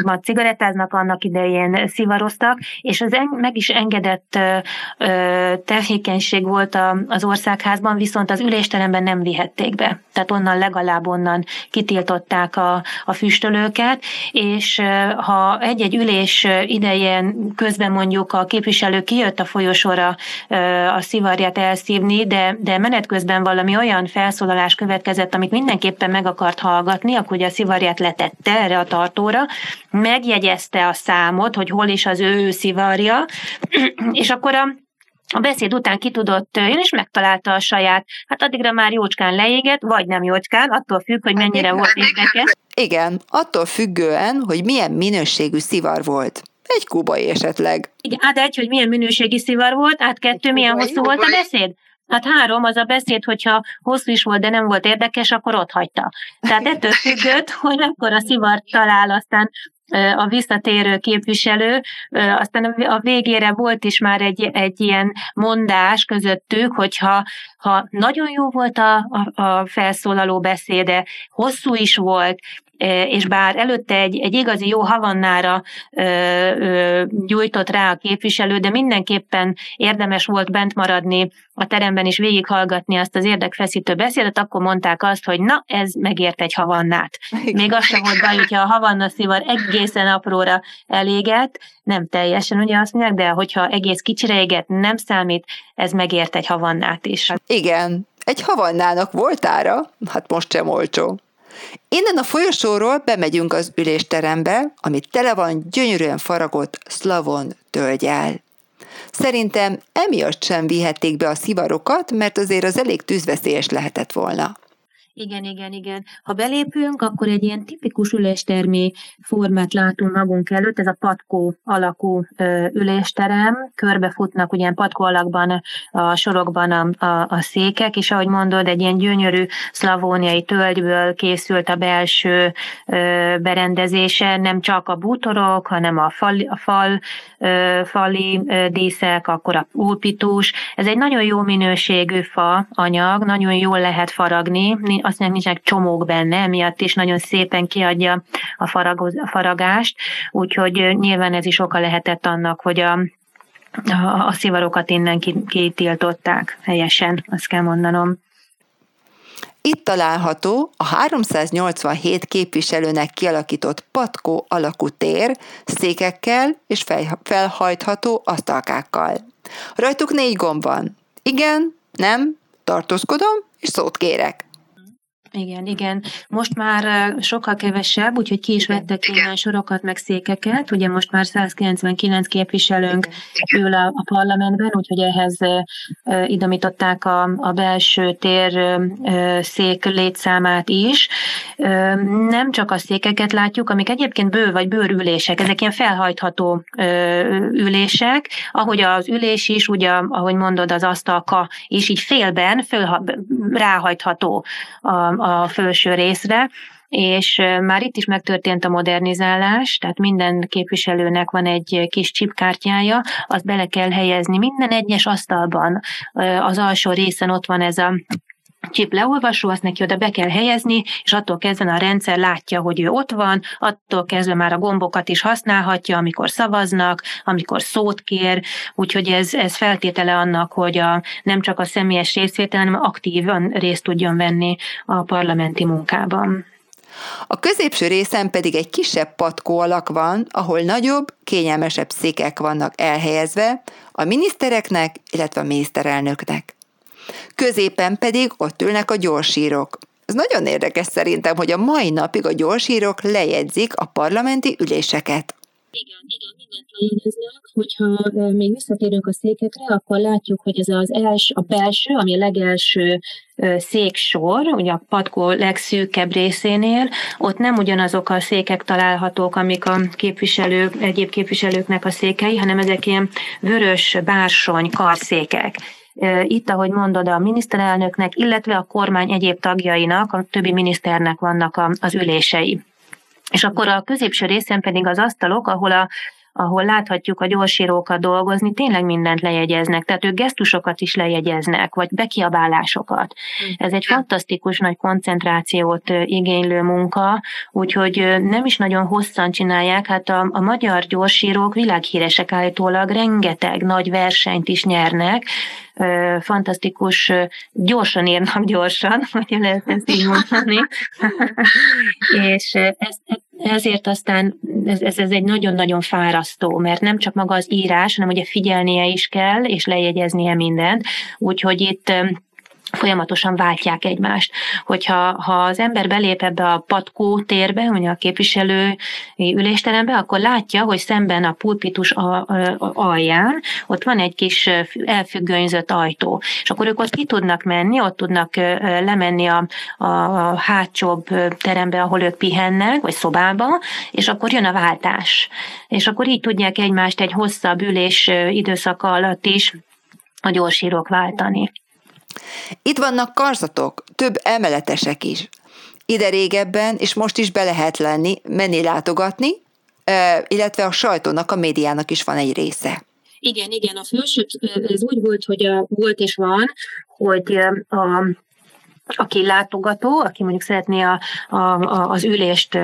ma cigarettáznak, annak idején szivaroztak, és az meg is engedett tevékenység volt az országházban, viszont az ülésteremben nem vihették be. Tehát onnan legalább onnan kitiltották a, a füstölőket, és ha egy-egy ülés idején közben mondjuk a képviselő kijött a folyosóra a szivarját elszívni, de, de menet közben valami olyan felszólalás következett, amit mindenképpen meg akart hallgatni, akkor ugye a szivarját letette erre a tartóra, megjegyezte a számot, hogy hol is az ő szivarja, és akkor a a beszéd után ki tudott jön, és megtalálta a saját, hát addigra már jócskán leégett, vagy nem jócskán, attól függ, hogy mennyire volt érdekes. Igen, attól függően, hogy milyen minőségű szivar volt. Egy kubai esetleg. Igen, át egy, hogy milyen minőségi szivar volt, át kettő, milyen hosszú volt a beszéd? Hát három, az a beszéd, hogyha hosszú is volt, de nem volt érdekes, akkor ott hagyta. Tehát ettől függött, hogy akkor a szivar talál, aztán a visszatérő képviselő, aztán a végére volt is már egy, egy ilyen mondás közöttük, hogyha ha nagyon jó volt a, a, a felszólaló beszéde, hosszú is volt, és bár előtte egy, egy igazi jó havannára gyújtott rá a képviselő, de mindenképpen érdemes volt bent maradni a teremben is végighallgatni azt az érdekfeszítő beszédet, akkor mondták azt, hogy na, ez megért egy havannát. Még az sem volt baj, hogyha a havanna szivar egészen apróra elégett, nem teljesen ugye azt mondják, de hogyha egész kicsire éget, nem számít, ez megért egy havannát is. Igen, egy havannának voltára, hát most sem olcsó. Innen a folyosóról bemegyünk az ülésterembe, ami tele van gyönyörűen faragott szlavon tölgyel. Szerintem emiatt sem vihették be a szivarokat, mert azért az elég tűzveszélyes lehetett volna. Igen, igen, igen. Ha belépünk, akkor egy ilyen tipikus üléstermi formát látunk magunk előtt, ez a patkó alakú ülésterem, körbefutnak ugye patkó alakban a sorokban a, a, a székek, és ahogy mondod, egy ilyen gyönyörű szlavóniai tölgyből készült a belső ö, berendezése, nem csak a bútorok, hanem a fal, a fal ö, fali ö, díszek, akkor a pulpitus. Ez egy nagyon jó minőségű fa anyag, nagyon jól lehet faragni, azt mondják, nincsenek csomók benne, emiatt is nagyon szépen kiadja a, a faragást, úgyhogy nyilván ez is oka lehetett annak, hogy a, a, a szivarokat innen kitiltották helyesen, azt kell mondanom. Itt található a 387 képviselőnek kialakított patkó alakú tér székekkel és felhajtható asztalkákkal. Rajtuk négy gomb van. Igen, nem, tartózkodom, és szót kérek. Igen, igen. Most már sokkal kevesebb, úgyhogy ki is vettek innen sorokat, meg székeket. Ugye most már 199 képviselőnk ül a, a parlamentben, úgyhogy ehhez idomították a, a belső tér szék létszámát is. Nem csak a székeket látjuk, amik egyébként bő vagy bőrülések, ezek ilyen felhajtható ülések, ahogy az ülés is, ugye, ahogy mondod, az asztalka is így félben föl, ráhajtható a, a felső részre, és már itt is megtörtént a modernizálás, tehát minden képviselőnek van egy kis csipkártyája, azt bele kell helyezni minden egyes asztalban. Az alsó részen ott van ez a chip leolvasó, azt neki oda be kell helyezni, és attól kezdve a rendszer látja, hogy ő ott van, attól kezdve már a gombokat is használhatja, amikor szavaznak, amikor szót kér, úgyhogy ez, ez feltétele annak, hogy a, nem csak a személyes részvétel, hanem aktívan részt tudjon venni a parlamenti munkában. A középső részen pedig egy kisebb patkó alak van, ahol nagyobb, kényelmesebb székek vannak elhelyezve a minisztereknek, illetve a miniszterelnöknek középen pedig ott ülnek a gyorsírok. Ez nagyon érdekes szerintem, hogy a mai napig a gyorsírok lejegyzik a parlamenti üléseket. Igen, igen, mindent lejegyeznek. Hogyha még visszatérünk a székekre, akkor látjuk, hogy ez az els, a belső, ami a legelső széksor, ugye a patkó legszűkebb részénél, ott nem ugyanazok a székek találhatók, amik a képviselők, egyéb képviselőknek a székei, hanem ezek ilyen vörös bársony karszékek itt, ahogy mondod, a miniszterelnöknek, illetve a kormány egyéb tagjainak, a többi miniszternek vannak az ülései. És akkor a középső részen pedig az asztalok, ahol a ahol láthatjuk a gyorsírókat dolgozni, tényleg mindent lejegyeznek, tehát ők gesztusokat is lejegyeznek, vagy bekiabálásokat. Ez egy fantasztikus nagy koncentrációt igénylő munka, úgyhogy nem is nagyon hosszan csinálják, hát a, a magyar gyorsírók világhíresek állítólag rengeteg nagy versenyt is nyernek, fantasztikus, gyorsan írnak gyorsan, hogy lehet ezt így mondani. és ez, ezért aztán ez, ez, ez egy nagyon-nagyon fárasztó, mert nem csak maga az írás, hanem ugye figyelnie is kell, és lejegyeznie mindent. Úgyhogy itt folyamatosan váltják egymást. Hogyha ha az ember belép ebbe a patkó térbe, ugye a képviselő ülésterembe, akkor látja, hogy szemben a pulpitus alján ott van egy kis elfüggönyzött ajtó. És akkor ők ott ki tudnak menni, ott tudnak lemenni a, a, a hátsóbb terembe, ahol ők pihennek, vagy szobába, és akkor jön a váltás. És akkor így tudják egymást egy hosszabb ülés időszaka alatt is a gyorsírók váltani. Itt vannak karzatok, több emeletesek is. Ide régebben, és most is be lehet lenni, menni látogatni, illetve a sajtónak, a médiának is van egy része. Igen, igen, a felső, ez úgy volt, hogy a, volt és van, hogy a aki látogató, aki mondjuk szeretné a, a, a, az ülést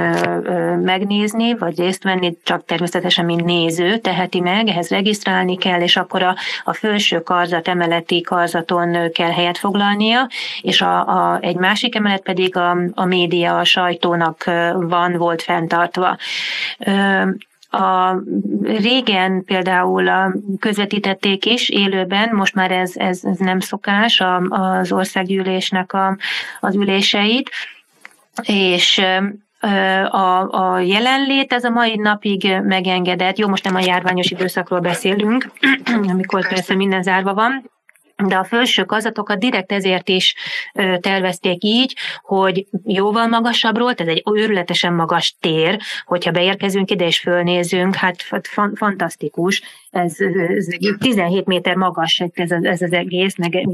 megnézni, vagy részt venni, csak természetesen, mint néző teheti meg, ehhez regisztrálni kell, és akkor a, a felső karzat, emeleti karzaton kell helyet foglalnia, és a, a, egy másik emelet pedig a, a média, a sajtónak van, volt fenntartva. A régen például a közvetítették is élőben, most már ez, ez, ez nem szokás a, az országgyűlésnek a, az üléseit, és a, a jelenlét ez a mai napig megengedett. Jó, most nem a járványos időszakról beszélünk, amikor persze minden zárva van, de a felső kazatokat direkt ezért is tervezték így, hogy jóval magasabbról, ez egy őrületesen magas tér, hogyha beérkezünk ide és fölnézünk, hát fantasztikus, ez, ez 17 méter magas ez, ez az egész, meg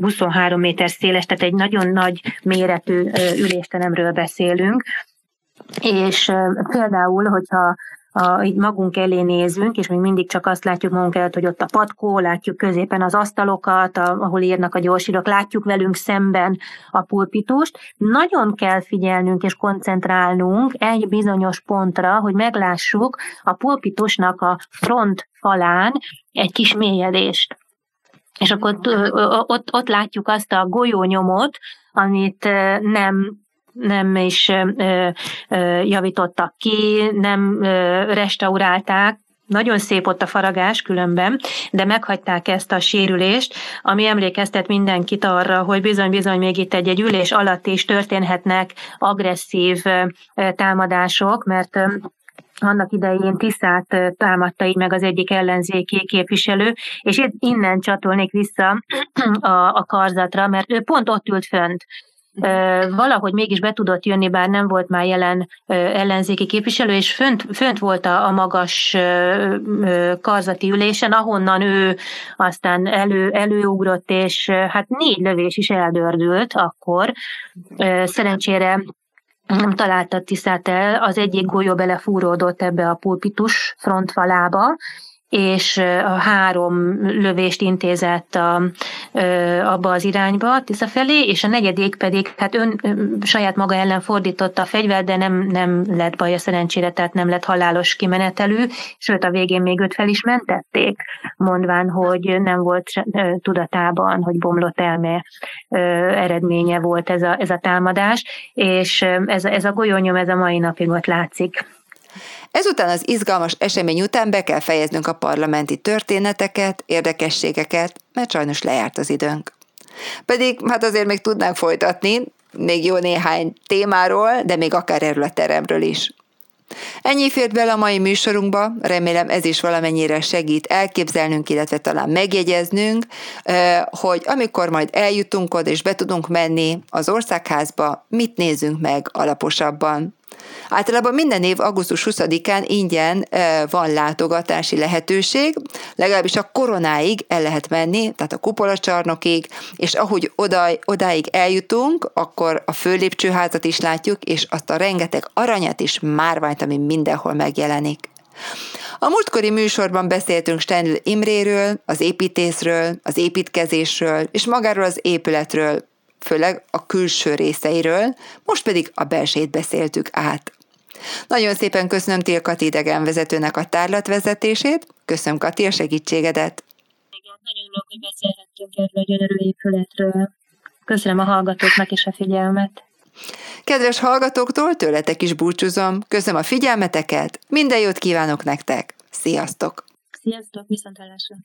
23 méter széles, tehát egy nagyon nagy méretű ülésteremről beszélünk, és például, hogyha a, így magunk elé nézünk, és még mindig csak azt látjuk magunk előtt, hogy ott a patkó, látjuk középen az asztalokat, a, ahol írnak a gyorsírok, látjuk velünk szemben a pulpitust. Nagyon kell figyelnünk és koncentrálnunk egy bizonyos pontra, hogy meglássuk a pulpitusnak a front falán egy kis mélyedést. És akkor ott, ott, látjuk azt a golyónyomot, amit nem nem is javítottak ki, nem restaurálták, nagyon szép ott a faragás különben, de meghagyták ezt a sérülést, ami emlékeztet mindenkit arra, hogy bizony-bizony még itt egy-egy ülés alatt is történhetnek agresszív támadások, mert annak idején Tiszát támadta így meg az egyik ellenzéki képviselő, és innen csatolnék vissza a, a karzatra, mert ő pont ott ült fönt, valahogy mégis be tudott jönni, bár nem volt már jelen ellenzéki képviselő, és fönt, fönt volt a, a magas karzati ülésen, ahonnan ő aztán elő, előugrott, és hát négy lövés is eldördült akkor. Szerencsére nem találta Tiszát el, az egyik golyó belefúródott ebbe a pulpitus frontfalába, és a három lövést intézett a, abba az irányba, Tisza felé, és a negyedik pedig hát ön saját maga ellen fordította a fegyvert, de nem, nem lett baj a szerencsére, tehát nem lett halálos kimenetelű, sőt a végén még őt fel is mentették, mondván, hogy nem volt tudatában, hogy bomlott elme eredménye volt ez a, ez a támadás, és ez, ez a golyónyom ez a mai napig ott látszik. Ezután az izgalmas esemény után be kell fejeznünk a parlamenti történeteket, érdekességeket, mert sajnos lejárt az időnk. Pedig hát azért még tudnánk folytatni, még jó néhány témáról, de még akár erről a teremről is. Ennyi fért bele a mai műsorunkba, remélem ez is valamennyire segít elképzelnünk, illetve talán megjegyeznünk, hogy amikor majd eljutunk oda és be tudunk menni az országházba, mit nézzünk meg alaposabban. Általában minden év augusztus 20-án ingyen van látogatási lehetőség, legalábbis a koronáig el lehet menni, tehát a kupolacsarnokig, és ahogy oda, odáig eljutunk, akkor a főlépcsőházat is látjuk, és azt a rengeteg aranyat is márványt, ami mindenhol megjelenik. A múltkori műsorban beszéltünk Stenl Imréről, az építészről, az építkezésről és magáról az épületről, főleg a külső részeiről, most pedig a belsét beszéltük át. Nagyon szépen köszönöm Tél Kati idegenvezetőnek a tárlatvezetését, köszönöm Kati a segítségedet. Igen, nagyon örülök, hogy beszélhettünk erről a gyönyörű épületről. Köszönöm a hallgatóknak is a figyelmet. Kedves hallgatóktól tőletek is búcsúzom. Köszönöm a figyelmeteket, minden jót kívánok nektek. Sziasztok! Sziasztok, viszontlátásra!